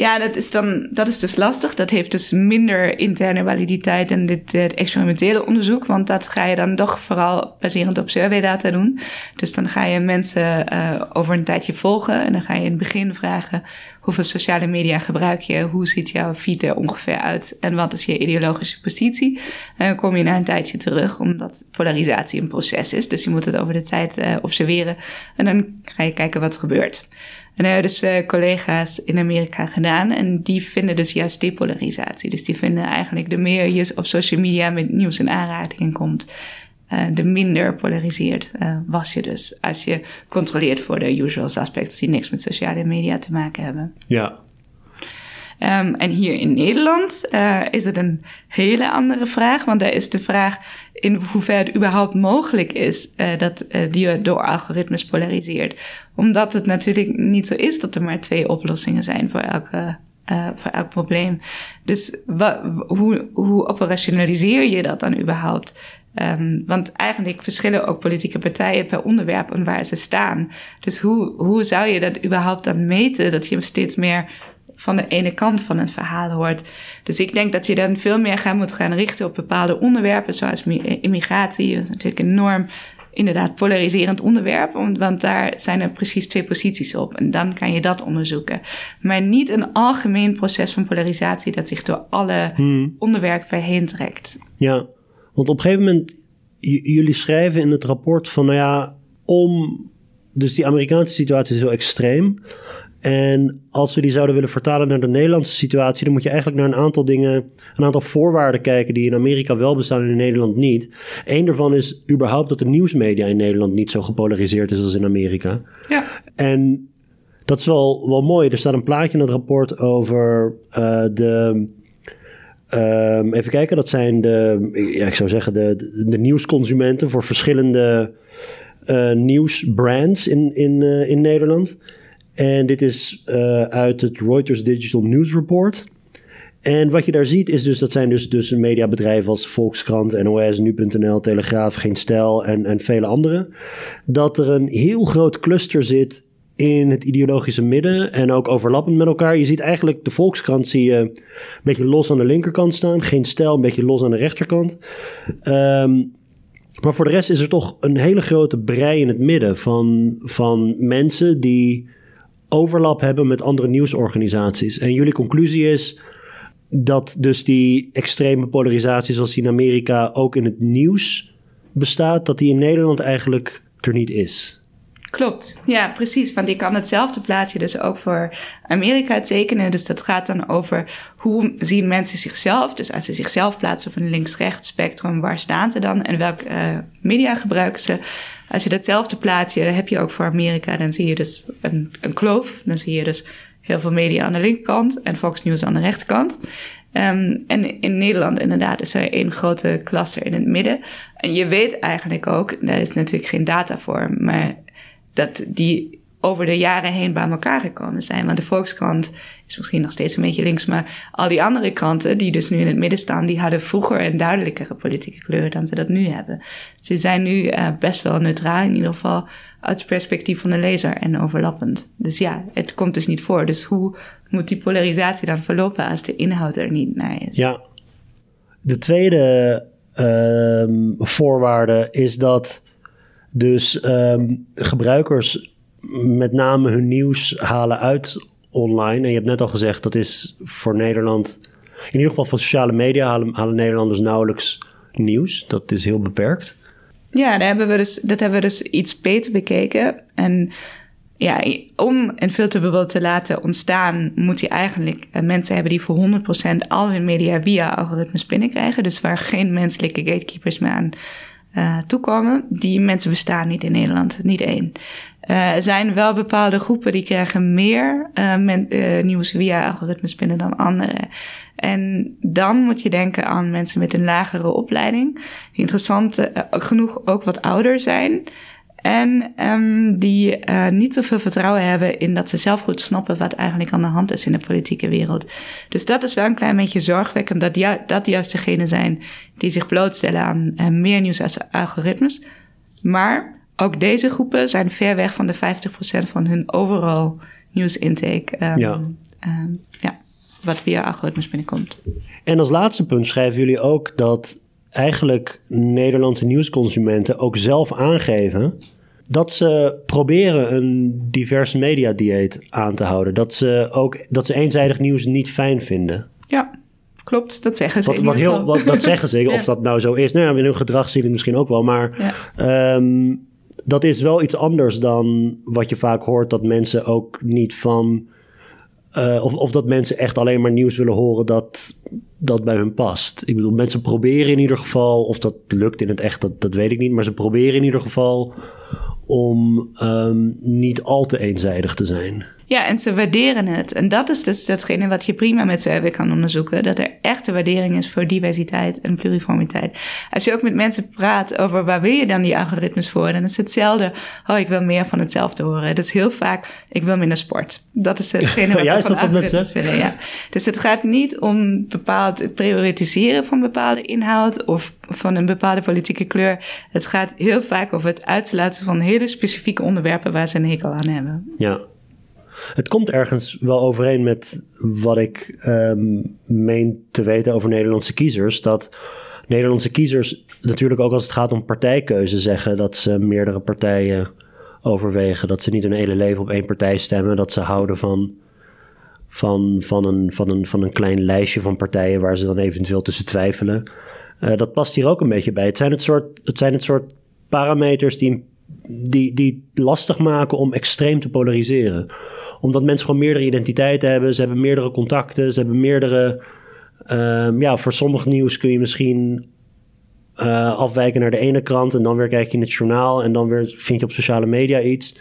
Ja, dat is, dan, dat is dus lastig. Dat heeft dus minder interne validiteit dan dit, dit experimentele onderzoek. Want dat ga je dan toch vooral baserend op surveydata doen. Dus dan ga je mensen uh, over een tijdje volgen. En dan ga je in het begin vragen: hoeveel sociale media gebruik je? Hoe ziet jouw feed er ongeveer uit? En wat is je ideologische positie? En dan kom je na een tijdje terug, omdat polarisatie een proces is. Dus je moet het over de tijd uh, observeren. En dan ga je kijken wat er gebeurt. En daar hebben dus uh, collega's in Amerika gedaan. En die vinden dus juist depolarisatie. Dus die vinden eigenlijk de meer je op social media met nieuws in aanraking komt, uh, de minder polariseerd uh, was je dus. Als je controleert voor de usual suspects die niks met sociale media te maken hebben. Ja, Um, en hier in Nederland uh, is het een hele andere vraag. Want daar is de vraag in hoeverre het überhaupt mogelijk is uh, dat uh, die door algoritmes polariseert. Omdat het natuurlijk niet zo is dat er maar twee oplossingen zijn voor elke. voor elk probleem. Dus hoe, hoe operationaliseer je dat dan überhaupt? Um, want eigenlijk verschillen ook politieke partijen per onderwerp en waar ze staan. Dus hoe, hoe zou je dat überhaupt dan meten? Dat je steeds meer van de ene kant van het verhaal hoort. Dus ik denk dat je dan veel meer gaan moet gaan richten op bepaalde onderwerpen, zoals immigratie. Dat is natuurlijk een enorm, inderdaad, polariserend onderwerp, want daar zijn er precies twee posities op. En dan kan je dat onderzoeken. Maar niet een algemeen proces van polarisatie dat zich door alle hmm. onderwerpen heen trekt. Ja, want op een gegeven moment, jullie schrijven in het rapport van, nou ja, om. Dus die Amerikaanse situatie is zo extreem. En als we die zouden willen vertalen naar de Nederlandse situatie, dan moet je eigenlijk naar een aantal dingen, een aantal voorwaarden kijken die in Amerika wel bestaan en in Nederland niet. Eén daarvan is überhaupt dat de nieuwsmedia in Nederland niet zo gepolariseerd is als in Amerika. Ja. En dat is wel, wel mooi. Er staat een plaatje in het rapport over uh, de. Um, even kijken, dat zijn de, ja, ik zou zeggen, de, de, de nieuwsconsumenten voor verschillende uh, nieuwsbrands in, in, uh, in Nederland. En dit is uh, uit het Reuters Digital News Report. En wat je daar ziet is dus, dat zijn dus, dus mediabedrijven als Volkskrant, NOS, Nu.nl, Telegraaf, Geen Stijl en, en vele andere. Dat er een heel groot cluster zit in het ideologische midden en ook overlappend met elkaar. Je ziet eigenlijk de Volkskrant zie je een beetje los aan de linkerkant staan. Geen Stijl, een beetje los aan de rechterkant. Um, maar voor de rest is er toch een hele grote brei in het midden van, van mensen die overlap hebben met andere nieuwsorganisaties. En jullie conclusie is dat dus die extreme polarisatie zoals die in Amerika ook in het nieuws bestaat, dat die in Nederland eigenlijk er niet is. Klopt, ja, precies. Want ik kan hetzelfde plaatje dus ook voor Amerika tekenen. Dus dat gaat dan over hoe zien mensen zichzelf. Dus als ze zichzelf plaatsen op een links-rechts spectrum, waar staan ze dan en welke uh, media gebruiken ze? Als je datzelfde plaatje heb je ook voor Amerika, dan zie je dus een, een kloof. Dan zie je dus heel veel media aan de linkerkant en Fox News aan de rechterkant. Um, en in Nederland inderdaad is er één grote cluster in het midden. En je weet eigenlijk ook, daar is natuurlijk geen data voor, maar dat die over de jaren heen bij elkaar gekomen zijn. Want de Volkskrant is misschien nog steeds een beetje links, maar al die andere kranten die dus nu in het midden staan, die hadden vroeger een duidelijkere politieke kleur dan ze dat nu hebben. Ze zijn nu uh, best wel neutraal, in ieder geval uit het perspectief van de lezer en overlappend. Dus ja, het komt dus niet voor. Dus hoe moet die polarisatie dan verlopen als de inhoud er niet naar is? Ja, de tweede uh, voorwaarde is dat dus um, gebruikers met name hun nieuws halen uit online. En je hebt net al gezegd, dat is voor Nederland, in ieder geval van sociale media, halen, Nederlanders nauwelijks nieuws. Dat is heel beperkt. Ja, hebben we dus, dat hebben we dus iets beter bekeken. En ja, om een filterbubbel te laten ontstaan, moet je eigenlijk uh, mensen hebben die voor 100% al hun media via algoritmes binnenkrijgen. Dus waar geen menselijke gatekeepers meer aan uh, toekomen. Die mensen bestaan niet in Nederland, niet één. Uh, er zijn wel bepaalde groepen die krijgen meer men, nieuws via algoritmes binnen dan anderen. En dan moet je denken aan mensen met een lagere opleiding, die interessant genoeg ook wat ouder zijn. En um, die uh, niet zoveel vertrouwen hebben in dat ze zelf goed snappen wat eigenlijk aan de hand is in de politieke wereld. Dus dat is wel een klein beetje zorgwekkend dat ju dat juist degenen zijn die zich blootstellen aan uh, meer nieuws als algoritmes. Maar ook deze groepen zijn ver weg van de 50% van hun overall nieuwsintake. Um, ja. Um, ja, wat via algoritmes binnenkomt. En als laatste punt schrijven jullie ook dat eigenlijk Nederlandse nieuwsconsumenten ook zelf aangeven dat ze proberen een diverse mediadieet aan te houden. Dat ze ook dat ze eenzijdig nieuws niet fijn vinden. Ja, klopt. Dat zeggen ze. Wat, wat heel, wat, dat zeggen ze. *laughs* Of dat nou zo is. Nou ja, in hun gedrag zie je het misschien ook wel. Maar ja. um, dat is wel iets anders dan wat je vaak hoort. Dat mensen ook niet van uh, of, of dat mensen echt alleen maar nieuws willen horen dat, dat bij hun past. Ik bedoel, mensen proberen in ieder geval, of dat lukt in het echt, dat, dat weet ik niet, maar ze proberen in ieder geval om um, niet al te eenzijdig te zijn. Ja, en ze waarderen het. En dat is dus datgene wat je prima met z'n kan onderzoeken. Dat er echte waardering is voor diversiteit en pluriformiteit. Als je ook met mensen praat over waar wil je dan die algoritmes voor, dan is het hetzelfde. Oh, ik wil meer van hetzelfde horen. Dat is heel vaak, ik wil minder sport. Dat is hetgene *laughs* wat ja, ze van algoritmes willen. Ja. Dus het gaat niet om bepaald prioritiseren van bepaalde inhoud of van een bepaalde politieke kleur. Het gaat heel vaak over het uitsluiten van hele specifieke onderwerpen waar ze een hekel aan hebben. Ja. Het komt ergens wel overeen met wat ik um, meen te weten over Nederlandse kiezers. Dat Nederlandse kiezers natuurlijk ook als het gaat om partijkeuze zeggen dat ze meerdere partijen overwegen. Dat ze niet hun hele leven op één partij stemmen. Dat ze houden van, van, van, een, van, een, van een klein lijstje van partijen waar ze dan eventueel tussen twijfelen. Uh, dat past hier ook een beetje bij. Het zijn het soort, het zijn het soort parameters die, die, die lastig maken om extreem te polariseren omdat mensen gewoon meerdere identiteiten hebben. Ze hebben meerdere contacten. Ze hebben meerdere. Um, ja, voor sommig nieuws kun je misschien uh, afwijken naar de ene krant. En dan weer kijk je in het journaal. En dan weer vind je op sociale media iets.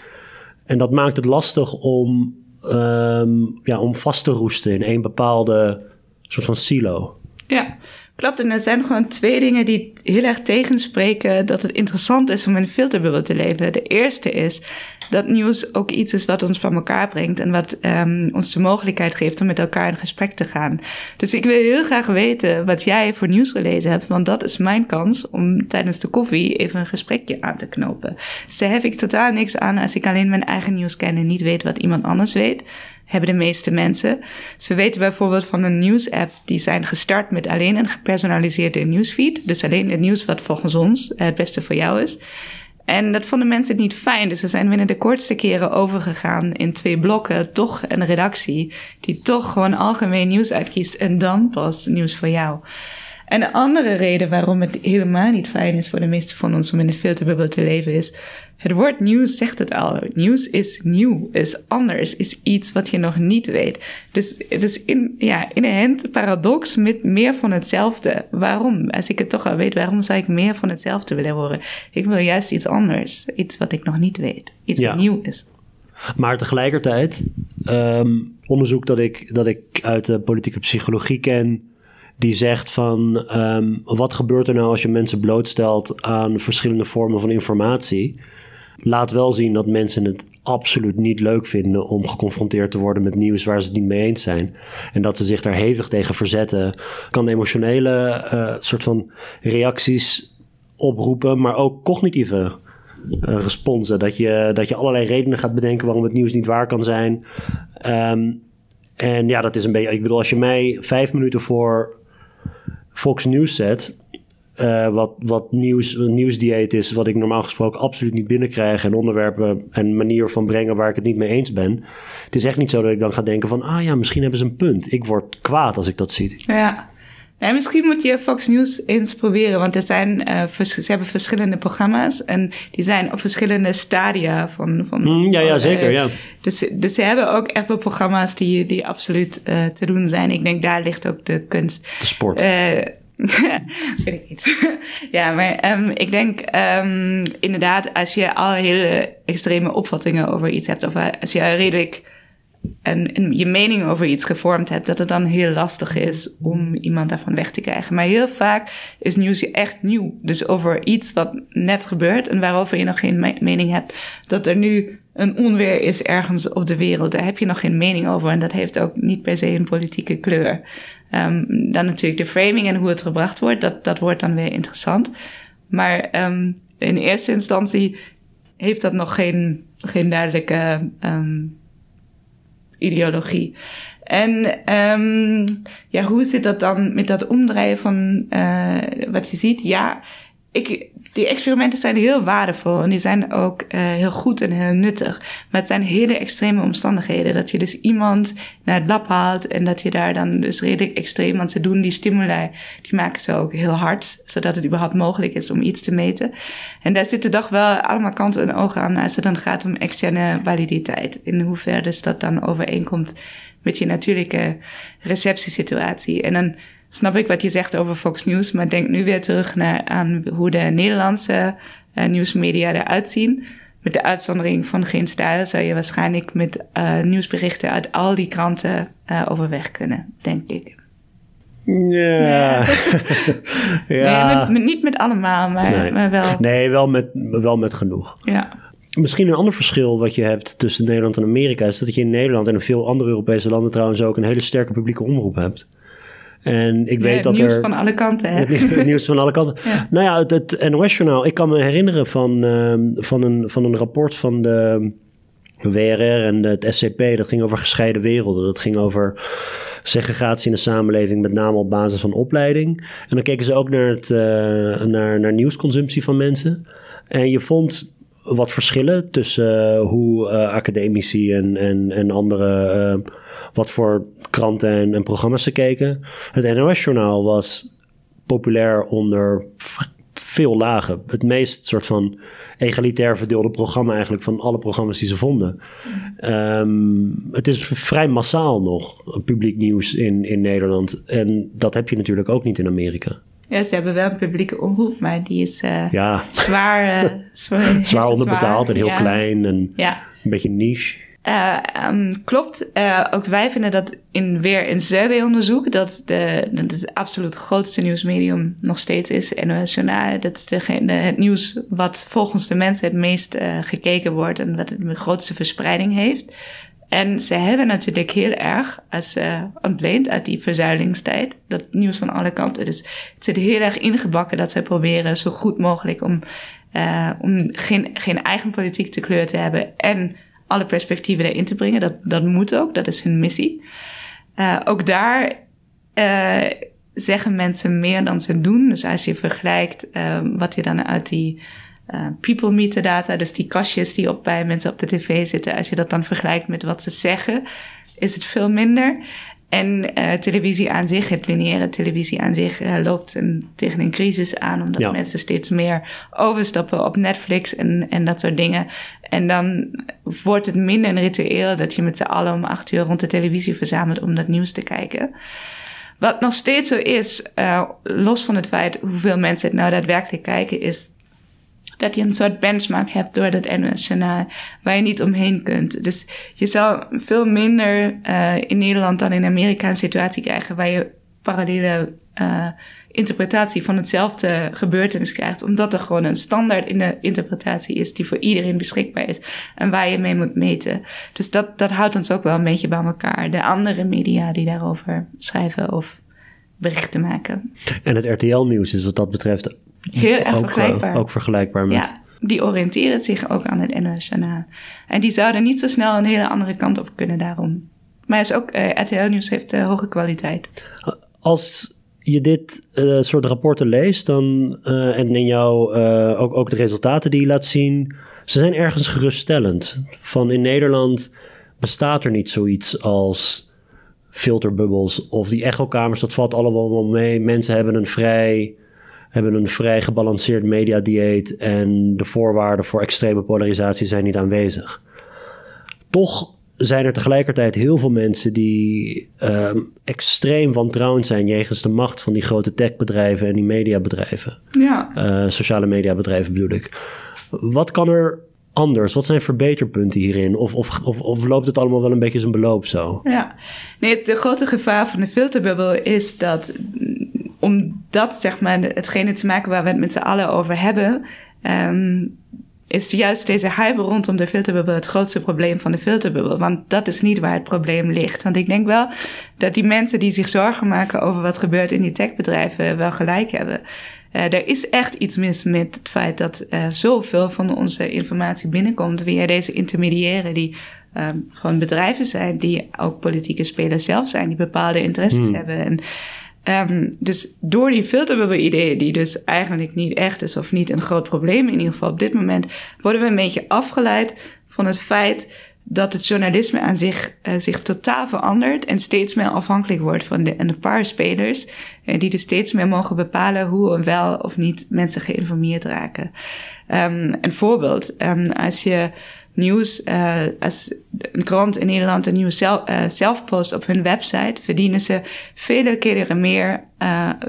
En dat maakt het lastig om, um, ja, om vast te roesten in één bepaalde soort van silo. Ja, Klopt, en er zijn gewoon twee dingen die heel erg tegenspreken dat het interessant is om in een filterbubbel te leven. De eerste is dat nieuws ook iets is wat ons van elkaar brengt en wat um, ons de mogelijkheid geeft om met elkaar in gesprek te gaan. Dus ik wil heel graag weten wat jij voor nieuws gelezen hebt, want dat is mijn kans om tijdens de koffie even een gesprekje aan te knopen. Dus daar heb ik totaal niks aan als ik alleen mijn eigen nieuws ken en niet weet wat iemand anders weet hebben de meeste mensen. Ze weten bijvoorbeeld van een nieuwsapp die zijn gestart met alleen een gepersonaliseerde nieuwsfeed. Dus alleen het nieuws wat volgens ons het beste voor jou is. En dat vonden mensen niet fijn. Dus ze zijn binnen de kortste keren overgegaan in twee blokken. Toch een redactie die toch gewoon algemeen nieuws uitkiest. En dan pas nieuws voor jou. En de andere reden waarom het helemaal niet fijn is voor de meeste van ons om in het filterbubbel te leven is het woord nieuws zegt het al. Nieuws is nieuw, is anders, is iets wat je nog niet weet. Dus het is in, ja, inherent paradox met meer van hetzelfde. Waarom? Als ik het toch al weet, waarom zou ik meer van hetzelfde willen horen? Ik wil juist iets anders, iets wat ik nog niet weet, iets wat nieuw is. Maar tegelijkertijd, um, onderzoek dat ik, dat ik uit de politieke psychologie ken, die zegt van um, wat gebeurt er nou als je mensen blootstelt aan verschillende vormen van informatie? laat wel zien dat mensen het absoluut niet leuk vinden om geconfronteerd te worden met nieuws waar ze het niet mee eens zijn. En dat ze zich daar hevig tegen verzetten, kan emotionele uh, soort van reacties oproepen, maar ook cognitieve uh, responsen. Dat je, dat je allerlei redenen gaat bedenken waarom het nieuws niet waar kan zijn. Um, en ja, dat is een beetje. Ik bedoel, als je mij vijf minuten voor Fox News zet uh, wat, wat nieuws, nieuwsdieet is, wat ik normaal gesproken absoluut niet binnenkrijg. En onderwerpen en manier van brengen waar ik het niet mee eens ben. Het is echt niet zo dat ik dan ga denken van, ah ja, misschien hebben ze een punt. Ik word kwaad als ik dat zie. Ja, Nee, misschien moet je Fox News eens proberen, want er zijn, uh, ze hebben verschillende programma's en die zijn op verschillende stadia van. van mm, ja, ja, zeker, uh, ja. Dus, dus ze hebben ook echt wel programma's die, die absoluut uh, te doen zijn. Ik denk daar ligt ook de kunst. De sport. *laughs* Weet ik niet. *laughs* ja, maar um, ik denk um, inderdaad, als je al hele extreme opvattingen over iets hebt, of als je redelijk en, je mening over iets gevormd hebt, dat het dan heel lastig is om iemand daarvan weg te krijgen. Maar heel vaak is nieuws echt nieuw. Dus over iets wat net gebeurt en waarover je nog geen me mening hebt, dat er nu een onweer is ergens op de wereld. Daar heb je nog geen mening over en dat heeft ook niet per se een politieke kleur. Um, dan natuurlijk de framing en hoe het gebracht wordt, dat, dat wordt dan weer interessant. Maar um, in eerste instantie heeft dat nog geen, geen duidelijke um, ideologie. En um, ja, hoe zit dat dan met dat omdraaien van uh, wat je ziet? Ja, ik, die experimenten zijn heel waardevol en die zijn ook uh, heel goed en heel nuttig. Maar het zijn hele extreme omstandigheden. Dat je dus iemand naar het lab haalt en dat je daar dan dus redelijk extreem, want ze doen die stimuli, die maken ze ook heel hard, zodat het überhaupt mogelijk is om iets te meten. En daar zitten toch wel allemaal kanten en ogen aan als het dan gaat om externe validiteit. In hoeverre dus dat dan overeenkomt met je natuurlijke receptiesituatie. En dan snap ik wat je zegt over Fox News, maar denk nu weer terug naar aan hoe de Nederlandse uh, nieuwsmedia eruit zien. Met de uitzondering van geen stijl zou je waarschijnlijk met uh, nieuwsberichten uit al die kranten uh, overweg kunnen, denk ik. Ja. *laughs* ja. Nee, met, niet met allemaal, maar, nee. maar wel. Nee, wel met, wel met genoeg. Ja. Misschien een ander verschil wat je hebt tussen Nederland en Amerika is dat je in Nederland en in veel andere Europese landen trouwens ook een hele sterke publieke omroep hebt. En ik weet dat nieuws er. van alle kanten, hè? Het nieuws van alle kanten. *laughs* Ja. Nou ja, het, het NOS-journaal. Ik kan me herinneren van, uh, van, een, van een rapport van de WRR en het SCP. Dat ging over gescheiden werelden. Dat ging over segregatie in de samenleving, met name op basis van opleiding. En dan keken ze ook naar, het, uh, naar, naar nieuwsconsumptie van mensen. En je vond wat verschillen tussen uh, hoe uh, academici en, en, en andere, uh, wat voor kranten en, programma's ze keken. Het NOS-journaal was populair onder veel lagen. Het meest soort van egalitair verdeelde programma eigenlijk van alle programma's die ze vonden. Um, het is vrij massaal nog, publiek nieuws in, in Nederland. En dat heb je natuurlijk ook niet in Amerika. Ja, ze hebben wel een publieke omroep, maar die is uh, ja. zwaar, uh, *laughs* zwaar, zwaar onderbetaald zwaar. en heel ja. klein en ja. een beetje niche. Uh, um, klopt. Ook wij vinden dat in weer een surveyonderzoek dat, de, dat het absoluut grootste nieuwsmedium nog steeds is. NOS Journaal, dat is de, de, het nieuws wat volgens de mensen het meest gekeken wordt en wat de grootste verspreiding heeft. En ze hebben natuurlijk heel erg, als uh, ontleend uit die verzuilingstijd, dat nieuws van alle kanten. Dus het zit heel erg ingebakken dat ze proberen zo goed mogelijk om, uh, om geen, geen eigen politiek te kleur te hebben en alle perspectieven erin te brengen. Dat, dat moet ook, dat is hun missie. Uh, ook daar zeggen mensen meer dan ze doen. Dus als je vergelijkt wat je dan uit die uh, people metadata, dus die kastjes die op bij mensen op de tv zitten, als je dat dan vergelijkt met wat ze zeggen, is het veel minder. En uh, televisie aan zich, het lineaire televisie aan zich, uh, loopt een, tegen een crisis aan, omdat ja. mensen steeds meer overstappen op Netflix en, en dat soort dingen. En dan wordt het minder een ritueel dat je met z'n allen om acht uur rond de televisie verzamelt om dat nieuws te kijken. Wat nog steeds zo is, uh, los van het feit hoeveel mensen het nou daadwerkelijk kijken, is dat je een soort benchmark hebt door dat NOS-journaal waar je niet omheen kunt. Dus je zou veel minder uh, in Nederland dan in Amerika een situatie krijgen waar je parallele uh, interpretatie van hetzelfde gebeurtenis krijgt, omdat er gewoon een standaard in de interpretatie is die voor iedereen beschikbaar is en waar je mee moet meten. Dus dat, dat houdt ons ook wel een beetje bij elkaar. De andere media die daarover schrijven of berichten maken. En het RTL-nieuws is wat dat betreft Heel erg ook, vergelijkbaar. Uh, ook vergelijkbaar met... Ja, die oriënteren zich ook aan het NOS-journaal. En die zouden niet zo snel een hele andere kant op kunnen daarom. Maar is ook, uh, RTL-nieuws heeft uh, hoge kwaliteit. Als je dit uh, soort rapporten leest dan, en in jou ook, ook de resultaten die je laat zien... ze zijn ergens geruststellend. Van in Nederland bestaat er niet zoiets als filterbubbels of die echokamers, dat valt allemaal mee. Mensen hebben een vrij, hebben een vrij gebalanceerd mediadieet en de voorwaarden voor extreme polarisatie zijn niet aanwezig. Toch zijn er tegelijkertijd heel veel mensen die uh, extreem wantrouwend zijn jegens de macht van die grote techbedrijven en die mediabedrijven. Ja. Uh, sociale mediabedrijven bedoel ik. Wat kan er anders? Wat zijn verbeterpunten hierin? Of, of, of, loopt het allemaal wel een beetje zijn beloop zo? Ja, nee, het grote gevaar van de filterbubbel is dat om dat zeg maar hetgene te maken waar we het met z'n allen over hebben, um, is juist deze hype rondom de filterbubbel het grootste probleem van de filterbubbel. Want dat is niet waar het probleem ligt. Want ik denk wel dat die mensen die zich zorgen maken over wat gebeurt in die techbedrijven wel gelijk hebben. Uh, er is echt iets mis met het feit dat uh, zoveel van onze informatie binnenkomt via deze intermediairen die um, gewoon bedrijven zijn die ook politieke spelers zelf zijn, die bepaalde interesses hmm. hebben. En Um, dus door die filterbubbel-ideeën, die dus eigenlijk niet echt is of niet een groot probleem in ieder geval op dit moment, worden we een beetje afgeleid van het feit dat het journalisme aan zich, uh, zich totaal verandert en steeds meer afhankelijk wordt van de, een paar spelers, uh, die dus steeds meer mogen bepalen hoe en wel of niet mensen geïnformeerd raken. Um, een voorbeeld, um, als je nieuws, uh, als een krant in Nederland een nieuws zelf, uh, post op hun website, verdienen ze vele keren meer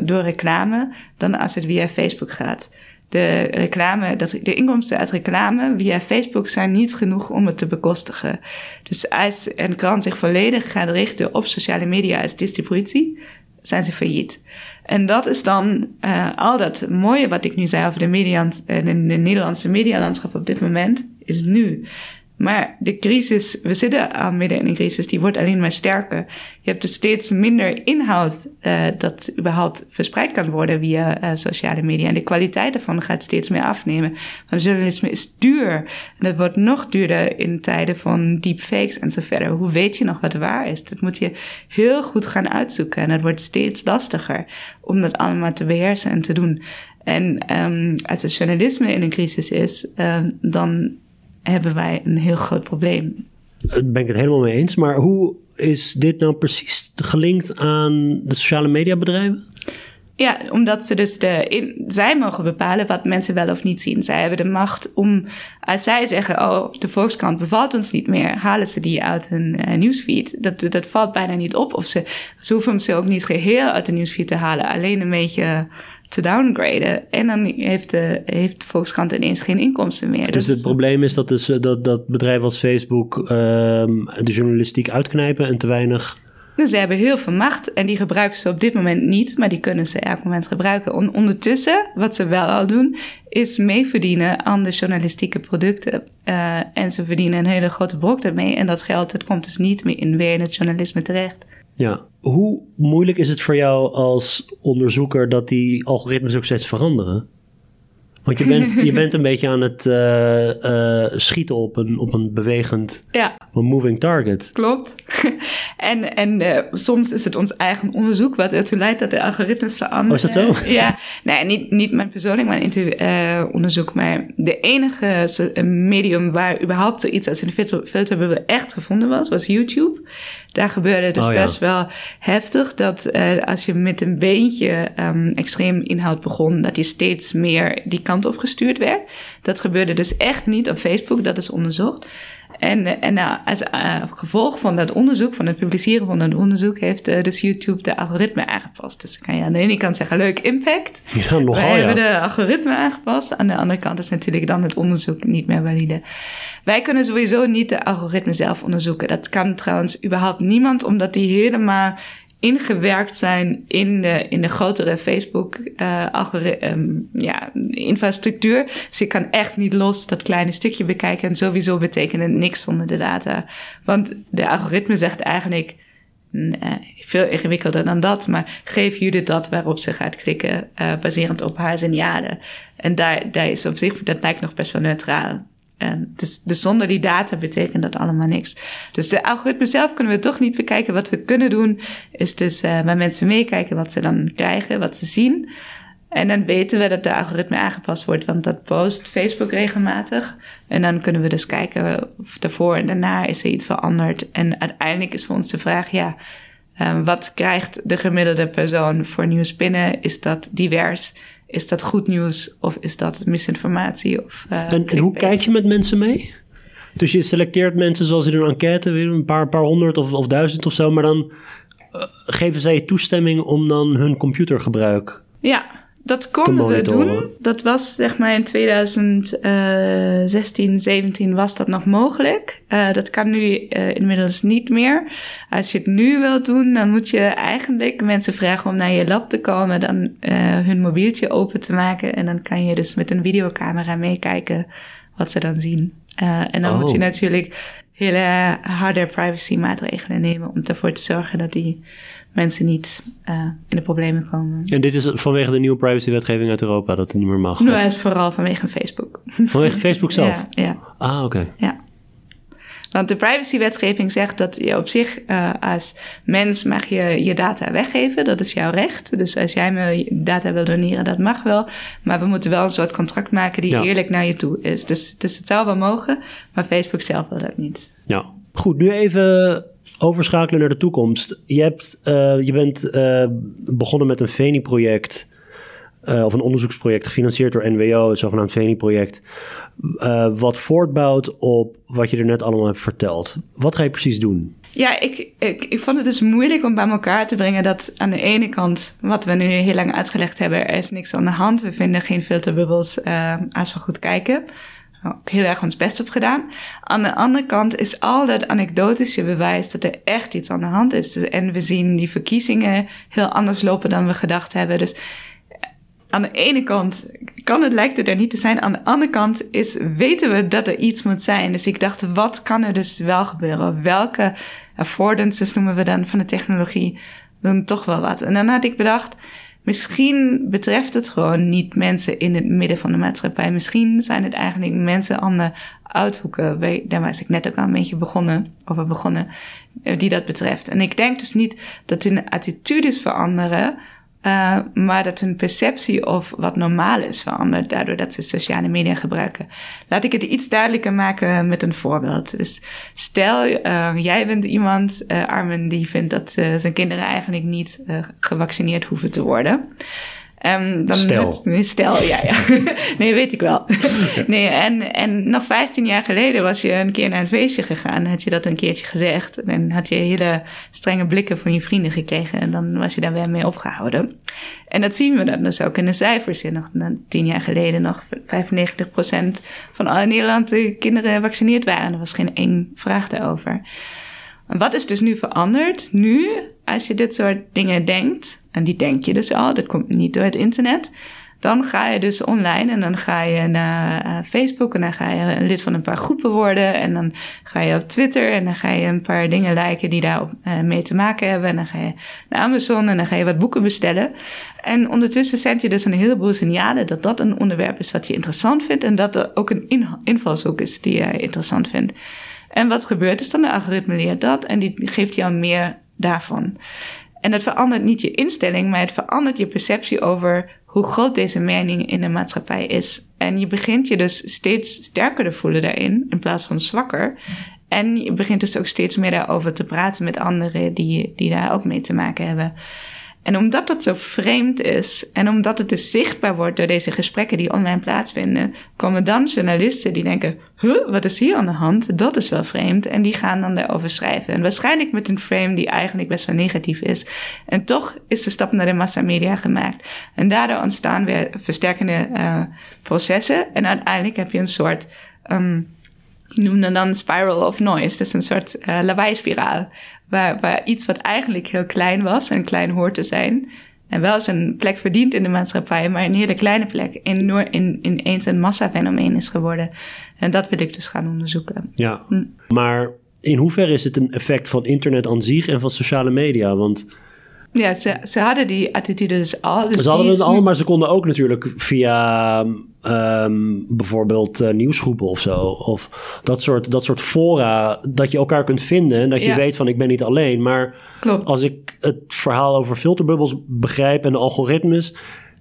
door reclame dan als het via Facebook gaat. De reclame, dat, de inkomsten uit reclame via Facebook zijn niet genoeg om het te bekostigen. Dus als een krant zich volledig gaat richten op sociale media als distributie, zijn ze failliet. En dat is dan uh, al dat mooie wat ik nu zei over de, media, de, de Nederlandse medialandschap op dit moment, is nu. Maar de crisis, we zitten aan midden in een crisis, die wordt alleen maar sterker. Je hebt dus steeds minder inhoud uh, dat überhaupt verspreid kan worden via uh, sociale media. En de kwaliteit daarvan gaat steeds meer afnemen. Want journalisme is duur. En dat wordt nog duurder in tijden van deepfakes en zo verder. Hoe weet je nog wat waar is? Dat moet je heel goed gaan uitzoeken. En het wordt steeds lastiger om dat allemaal te beheersen en te doen. En um, als het journalisme in een crisis is, uh, dan hebben wij een heel groot probleem. Daar ben ik het helemaal mee eens. Maar hoe is dit nou precies gelinkt aan de sociale mediabedrijven? Ja, omdat ze dus de, in, zij mogen bepalen wat mensen wel of niet zien. Zij hebben de macht om, als zij zeggen, oh, de Volkskrant bevalt ons niet meer, halen ze die uit hun uh, nieuwsfeed. Dat, dat valt bijna niet op. Of ze, ze hoeven ze ook niet geheel uit de nieuwsfeed te halen, alleen een beetje te downgraden. En dan heeft de, heeft de Volkskrant ineens geen inkomsten meer. Dus, dus het probleem is dat, dus, dat, dat bedrijven als Facebook uh, de journalistiek uitknijpen en te weinig... Dus ze hebben heel veel macht en die gebruiken ze op dit moment niet, maar die kunnen ze elk moment gebruiken. ondertussen, wat ze wel al doen, is meeverdienen aan de journalistieke producten. Uh, en ze verdienen een hele grote brok daarmee. En dat geld dat komt dus niet meer in, weer in het journalisme terecht. Ja, hoe moeilijk is het voor jou als onderzoeker dat die algoritmes ook steeds veranderen? Want je bent, je bent een *laughs* beetje aan het uh, uh, schieten op een, op een bewegend, ja. een moving target. Klopt. *laughs* en en uh, soms is het ons eigen onderzoek wat ertoe leidt dat de algoritmes veranderen. Oh, is dat zo? *laughs* ja, nee, niet, niet mijn persoonlijk mijn onderzoek, maar de enige medium waar überhaupt zoiets als een filterbubbel echt gevonden was, was YouTube. Daar gebeurde dus oh, best wel heftig dat als je met een beetje um, extreem inhoud begon, dat je steeds meer die kant op gestuurd werd. Dat gebeurde dus echt niet op Facebook, dat is onderzocht. En, en nou, als uh, gevolg van dat onderzoek, van het publiceren van dat onderzoek, heeft uh, dus YouTube de algoritme aangepast. Dus kan je aan de ene kant zeggen, leuk impact. *laughs* Ja, nogal, Wij hebben de algoritme aangepast. Aan de andere kant is natuurlijk dan het onderzoek niet meer valide. Wij kunnen sowieso niet de algoritme zelf onderzoeken. Dat kan trouwens überhaupt niemand, omdat die helemaal ingewerkt zijn in de, in de grotere Facebook uh, ja, infrastructuur. Dus je kan echt niet los dat kleine stukje bekijken. En sowieso betekent het niks zonder de data. Want de algoritme zegt eigenlijk nee, veel ingewikkelder dan dat. Maar geef jullie dat waarop ze gaat klikken, uh, baserend op haar signalen. En daar, daar is op zich, dat lijkt nog best wel neutraal. En dus, dus zonder die data betekent dat allemaal niks. Dus de algoritme zelf kunnen we toch niet bekijken. Wat we kunnen doen, is dus uh, bij mensen meekijken wat ze dan krijgen, wat ze zien. En dan weten we dat de algoritme aangepast wordt, want dat post Facebook regelmatig. En dan kunnen we dus kijken of daarvoor en daarna is er iets veranderd. En uiteindelijk is voor ons de vraag, ja, Um, wat krijgt de gemiddelde persoon voor nieuws binnen? Is dat divers? Is dat goed nieuws of is dat misinformatie? Of, uh, en, en hoe kijk je met mensen mee? Dus je selecteert mensen zoals in een enquête, weer een paar, paar honderd of, of duizend of zo, maar dan uh, geven zij toestemming om dan hun computergebruik ja, dat konden we doen. Dat was zeg maar in 2016, 17 was dat nog mogelijk. Uh, dat kan nu uh, inmiddels niet meer. Als je het nu wilt doen, dan moet je eigenlijk mensen vragen om naar je lab te komen, dan uh, hun mobieltje open te maken en dan kan je dus met een videocamera meekijken wat ze dan zien. en dan moet je oh. natuurlijk hele harde privacy maatregelen nemen om ervoor te zorgen dat die mensen niet uh, in de problemen komen. En dit is vanwege de nieuwe privacywetgeving uit Europa dat het niet meer mag? Nou, het is vooral vanwege Facebook. Vanwege *laughs* Facebook zelf? ja. ja. Ah, oké. Ja. Want de privacywetgeving zegt dat je op zich uh, als mens mag je je data weggeven. Dat is jouw recht. Dus als jij me data wil doneren, dat mag wel. Maar we moeten wel een soort contract maken die eerlijk naar je toe is. Dus, dus het zou wel mogen, maar Facebook zelf wil dat niet. Ja. Goed, nu even overschakelen naar de toekomst. Je, hebt, uh, je bent uh, begonnen met een VENI-project, uh, of een onderzoeksproject gefinancierd door NWO, het zogenaamd VENI-project, wat voortbouwt op wat je er net allemaal hebt verteld. Wat ga je precies doen? Ja, ik, ik, ik vond het dus moeilijk om bij elkaar te brengen dat aan de ene kant, wat we nu heel lang uitgelegd hebben, er is niks aan de hand. We vinden geen filterbubbels als we goed kijken ook heel erg ons best op gedaan. Aan de andere kant is al dat anekdotische bewijs dat er echt iets aan de hand is. Dus, en we zien die verkiezingen heel anders lopen dan we gedacht hebben. Dus aan de ene kant kan het lijkt het er niet te zijn. Aan de andere kant is, weten we dat er iets moet zijn. Dus ik dacht, wat kan er dus wel gebeuren? Welke affordances noemen we dan van de technologie? Dan toch wel wat. En dan had ik bedacht, Misschien betreft het gewoon niet mensen in het midden van de maatschappij. Misschien zijn het eigenlijk mensen aan de uithoeken. Daar was ik net ook al een beetje begonnen, over begonnen, eh, die dat betreft. En ik denk dus niet dat hun attitudes veranderen, uh, maar dat hun perceptie of wat normaal is verandert daardoor dat ze sociale media gebruiken. Laat ik het iets duidelijker maken met een voorbeeld. Dus stel, uh, jij bent iemand, uh, Armin, die vindt dat zijn kinderen eigenlijk niet gevaccineerd hoeven te worden. Um, dan stel. Stel, ja, ja. *laughs* nee, weet ik wel. *laughs* nee, en, en nog 15 jaar geleden was je een keer naar een feestje gegaan. Had je dat een keertje gezegd. En had je hele strenge blikken van je vrienden gekregen. En dan was je daar weer mee opgehouden. En dat zien we dan dus ook in de cijfers. Ja, nog tien jaar geleden nog 95% van alle Nederlandse kinderen gevaccineerd waren. Er was geen één vraag daarover. Wat is dus nu veranderd? Nu, als je dit soort dingen denkt, en die denk je dus al, dat komt niet door het internet, dan ga je dus online en dan ga je naar uh, Facebook en dan ga je lid van een paar groepen worden en dan ga je op Twitter en dan ga je een paar dingen liken die daar uh, mee te maken hebben en dan ga je naar Amazon en dan ga je wat boeken bestellen. En ondertussen zend je dus een heleboel signalen dat dat een onderwerp is wat je interessant vindt en dat er ook een invalshoek is die je interessant vindt. En wat gebeurt is dan? De algoritme leert dat en die geeft jou meer daarvan. En het verandert niet je instelling, maar het verandert je perceptie over hoe groot deze mening in de maatschappij is. En je begint je dus steeds sterker te voelen daarin, in plaats van zwakker. En je begint dus ook steeds meer daarover te praten met anderen die, die daar ook mee te maken hebben. En omdat dat zo vreemd is en omdat het dus zichtbaar wordt door deze gesprekken die online plaatsvinden, komen dan journalisten die denken: huh, wat is hier aan de hand? Dat is wel vreemd. En die gaan dan daarover schrijven. En waarschijnlijk met een frame die eigenlijk best wel negatief is. En toch is de stap naar de massamedia gemaakt. En daardoor ontstaan weer versterkende uh, processen. En uiteindelijk heb je een soort. Um, noem dan spiral of noise. Dus een soort uh, lawaai-spiraal. Waar, waar iets wat eigenlijk heel klein was en klein hoort te zijn. En wel zijn plek verdient in de maatschappij, maar een hele kleine plek in, in, ineens een massafenomeen is geworden. En dat wil ik dus gaan onderzoeken. Ja, hm. maar in hoeverre is het een effect van internet aan zich en van sociale media? Want ja, ze, ze hadden die attitude dus al. Dus ze hadden het al, maar ze konden ook natuurlijk via um, bijvoorbeeld uh, nieuwsgroepen of zo. Of dat soort, dat soort fora, dat je elkaar kunt vinden. En dat je weet van ik ben niet alleen. Maar Klopt. als ik het verhaal over filterbubbels begrijp en de algoritmes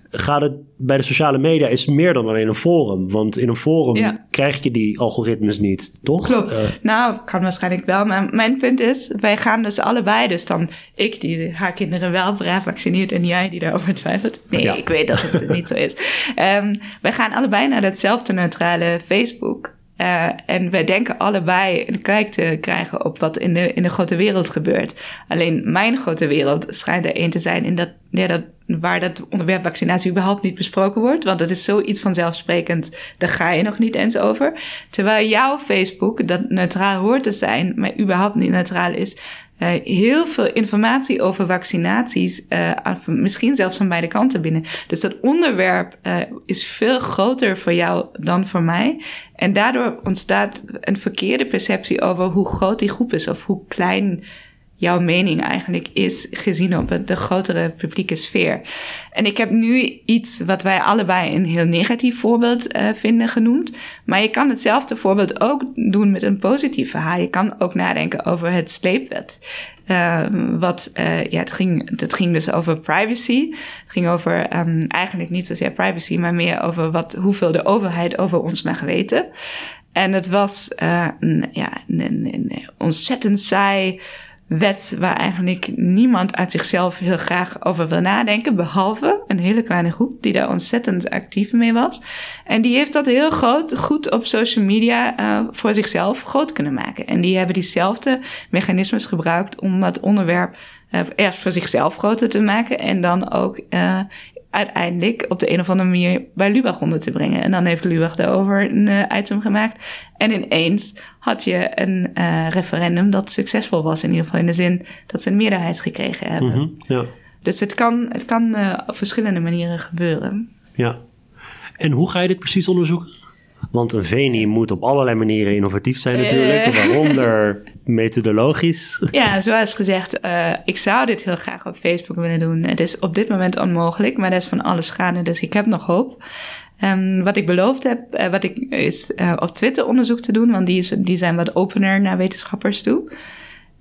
gaat het bij de sociale media is meer dan alleen een forum. Want in een forum krijg je die algoritmes niet, toch? Klopt. Uh, nou, kan waarschijnlijk wel. Maar mijn punt is, wij gaan dus allebei, dus dan ik die haar kinderen wel braaf vaccineert en jij die daarover twijfelt. Nee, ik weet dat het niet zo is. Um, *laughs* wij gaan allebei naar datzelfde neutrale Facebook. Uh, en wij denken allebei een kijk te krijgen op wat in de, in de grote wereld gebeurt. Alleen mijn grote wereld schijnt er één te zijn in dat, ja, dat, waar dat onderwerp vaccinatie überhaupt niet besproken wordt. Want dat is zoiets vanzelfsprekend, daar ga je nog niet eens over. Terwijl jouw Facebook, dat neutraal hoort te zijn, maar überhaupt niet neutraal is, uh, heel veel informatie over vaccinaties, uh, misschien zelfs van beide kanten binnen. Dus dat onderwerp uh, is veel groter voor jou dan voor mij. En daardoor ontstaat een verkeerde perceptie over hoe groot die groep is of hoe klein jouw mening eigenlijk is gezien op de grotere publieke sfeer. En ik heb nu iets wat wij allebei een heel negatief voorbeeld uh, vinden genoemd. Maar je kan hetzelfde voorbeeld ook doen met een positief verhaal. Je kan ook nadenken over het sleepwet. Uh, wat, uh, ja, het ging, het ging dus over privacy. Het ging over um, eigenlijk niet zozeer privacy, maar meer over wat, hoeveel de overheid over ons mag weten. En het was een, ja, een ontzettend saai wet waar eigenlijk niemand uit zichzelf heel graag over wil nadenken, behalve een hele kleine groep die daar ontzettend actief mee was. En die heeft dat heel groot, goed op social media uh, voor zichzelf groot kunnen maken. En die hebben diezelfde mechanismes gebruikt om dat onderwerp uh, eerst voor zichzelf groter te maken en dan ook uh, uiteindelijk op de een of andere manier bij Lubach onder te brengen. En dan heeft Lubach daarover een uh, item gemaakt. En ineens had je een uh, referendum dat succesvol was. In ieder geval in de zin dat ze een meerderheid gekregen hebben. Mm -hmm, ja. Dus het kan, het kan uh, op verschillende manieren gebeuren. Ja. En hoe ga je dit precies onderzoeken? Want een VENI moet op allerlei manieren innovatief zijn natuurlijk, uh. waaronder methodologisch. *laughs* Ja, zoals gezegd, uh, ik zou dit heel graag op Facebook willen doen. Het is op dit moment onmogelijk, maar er is van alles gaande, dus ik heb nog hoop. Um, wat ik beloofd heb, uh, wat ik, is op Twitter onderzoek te doen, want die, is, die zijn wat opener naar wetenschappers toe.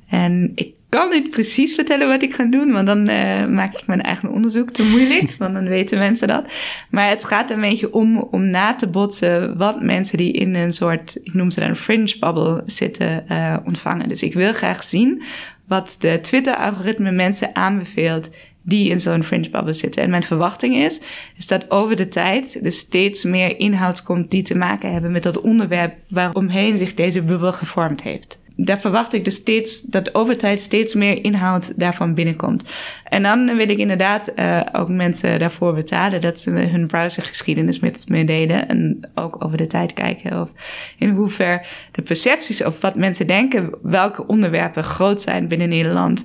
En ik kan niet precies vertellen wat ik ga doen, want dan uh, maak ik mijn eigen onderzoek te moeilijk, want dan weten mensen dat. Maar het gaat een beetje om, om na te botsen wat mensen die in een soort, ik noem ze dan fringe bubble zitten, uh, ontvangen. Dus ik wil graag zien wat de Twitter-algoritme mensen aanbeveelt die in zo'n fringe bubble zitten. En mijn verwachting is, is dat over de tijd er steeds meer inhoud komt die te maken hebben met dat onderwerp waaromheen zich deze bubbel gevormd heeft daar verwacht ik dus steeds dat over tijd steeds meer inhoud daarvan binnenkomt. En dan wil ik inderdaad uh, ook mensen daarvoor betalen dat ze hun browsergeschiedenis met me delen. En ook over de tijd kijken of in hoever de percepties of wat mensen denken, welke onderwerpen groot zijn binnen Nederland.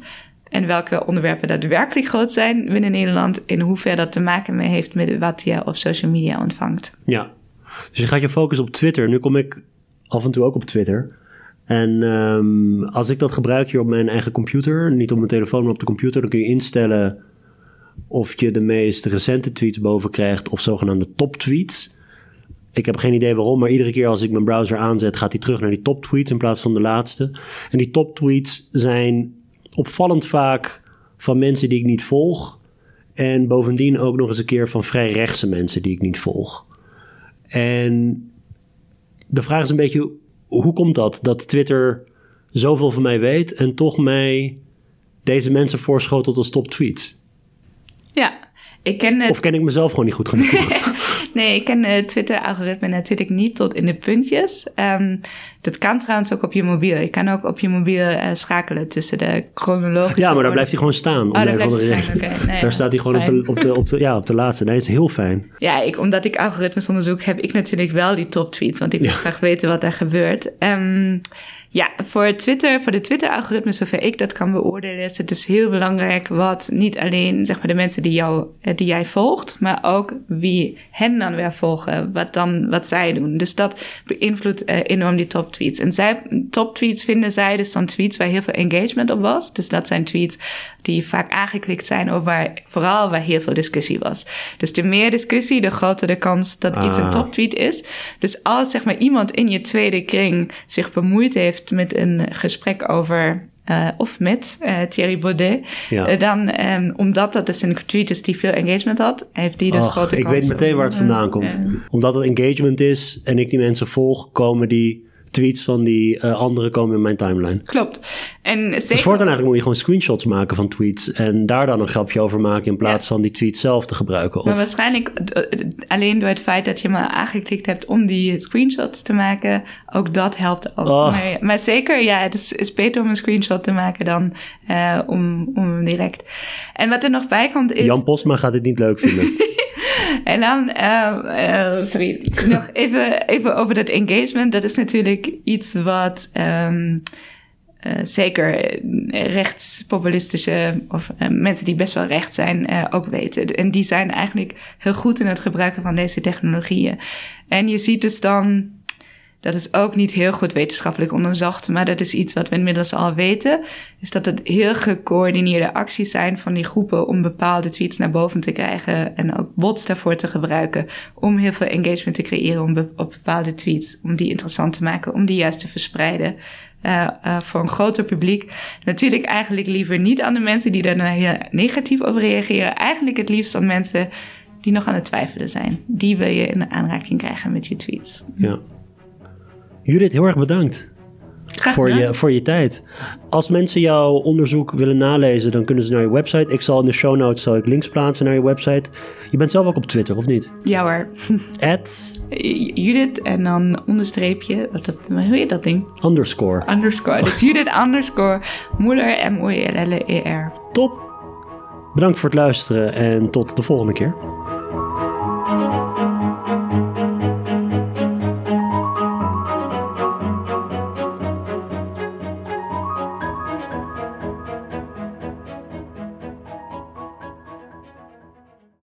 En welke onderwerpen daadwerkelijk groot zijn binnen Nederland. In hoever dat te maken heeft met wat je op social media ontvangt. Ja, dus je gaat je focussen op Twitter. Nu kom ik af en toe ook op Twitter. En um, als ik dat gebruik hier op mijn eigen computer, niet op mijn telefoon, maar op de computer, dan kun je instellen of je de meest recente tweets boven krijgt of zogenaamde top tweets. Ik heb geen idee waarom, maar iedere keer als ik mijn browser aanzet, gaat hij terug naar die top tweets in plaats van de laatste. En die top tweets zijn opvallend vaak van mensen die ik niet volg. En bovendien ook nog eens een keer van vrij rechtse mensen die ik niet volg. En de vraag is een beetje hoe komt dat? Dat Twitter zoveel van mij weet en toch mij deze mensen voorschotelt als top tweets? Ja, ik ken het... Of ken ik mezelf gewoon niet goed genoeg? *laughs* nee, ik ken het Twitter-algoritme natuurlijk niet tot in de puntjes. Um, dat kan trouwens ook op je mobiel. Je kan ook op je mobiel uh, schakelen tussen de chronologische... Ja, maar daar blijft hij gewoon staan. Oh, daar, staan. Okay, nee, daar staat hij gewoon op de, op, de, op, de, ja, op de laatste. Nee, dat is heel fijn. Ja, ik, omdat ik algoritmes onderzoek, heb ik natuurlijk wel die top tweets. Want ik wil ja. graag weten wat er gebeurt. Um, ja, voor Twitter, voor de Twitter-algoritme, zover ik dat kan beoordelen, is het dus heel belangrijk wat niet alleen zeg maar, de mensen die, jou, eh, die jij volgt, maar ook wie hen dan weer volgen, wat, dan, wat zij doen. Dus dat beïnvloedt uh, enorm die top tweets. En zij, top tweets vinden zij dus dan tweets waar heel veel engagement op was. Dus dat zijn tweets die vaak aangeklikt zijn of waar, vooral waar heel veel discussie was. Dus de meer discussie, de groter de kans dat iets een ah. top tweet is. Dus als zeg maar iemand in je tweede kring zich bemoeid heeft met een gesprek over uh, of met uh, Thierry Baudet. Ja. Uh, dan, um, omdat dat dus een tweet is die veel engagement had, heeft die dus Och, grote Ik weet meteen waar het vandaan komt. Omdat het engagement is en ik die mensen volg, komen die tweets van die uh, anderen komen in mijn timeline. Klopt. En zeker... Dus voortaan eigenlijk moet je gewoon screenshots maken van tweets en daar dan een grapje over maken in plaats van die tweet zelf te gebruiken. Of... Maar waarschijnlijk alleen door het feit dat je me aangeklikt hebt om die screenshots te maken, ook dat helpt ook. Oh. Maar, maar, zeker, ja, het is, is, beter om een screenshot te maken dan uh, om, om direct. En wat er nog bij komt is... Jan Posma gaat het niet leuk vinden. *laughs* *laughs* En dan, uh, uh, sorry, nog even, even over dat engagement. Dat is natuurlijk iets wat um, uh, zeker rechtspopulistische of mensen die best wel recht zijn ook weten. En die zijn eigenlijk heel goed in het gebruiken van deze technologieën. En je ziet dus dan dat is ook niet heel goed wetenschappelijk onderzocht, maar dat is iets wat we inmiddels al weten. Is dat het heel gecoördineerde acties zijn van die groepen om bepaalde tweets naar boven te krijgen en ook bots daarvoor te gebruiken om heel veel engagement te creëren om op bepaalde tweets, om die interessant te maken, om die juist te verspreiden. Uh, uh, voor een groter publiek. Natuurlijk eigenlijk liever niet aan de mensen die daar heel negatief over reageren. Eigenlijk het liefst aan mensen die nog aan het twijfelen zijn. Die wil je in aanraking krijgen met je tweets. Ja. Judith, heel erg bedankt. voor je, voor je tijd. Als mensen jouw onderzoek willen nalezen, dan kunnen ze naar je website. Ik zal in de show notes zal ik links plaatsen naar je website. Je bent zelf ook op Twitter, of niet? Ja hoor. *laughs* At? Judith en dan onderstreepje. Wat dat, hoe heet dat ding? Underscore. Underscore. Dus *laughs* Judith underscore Moeller, M-O-E-L-L-E-R. Top. Bedankt voor het luisteren en tot de volgende keer.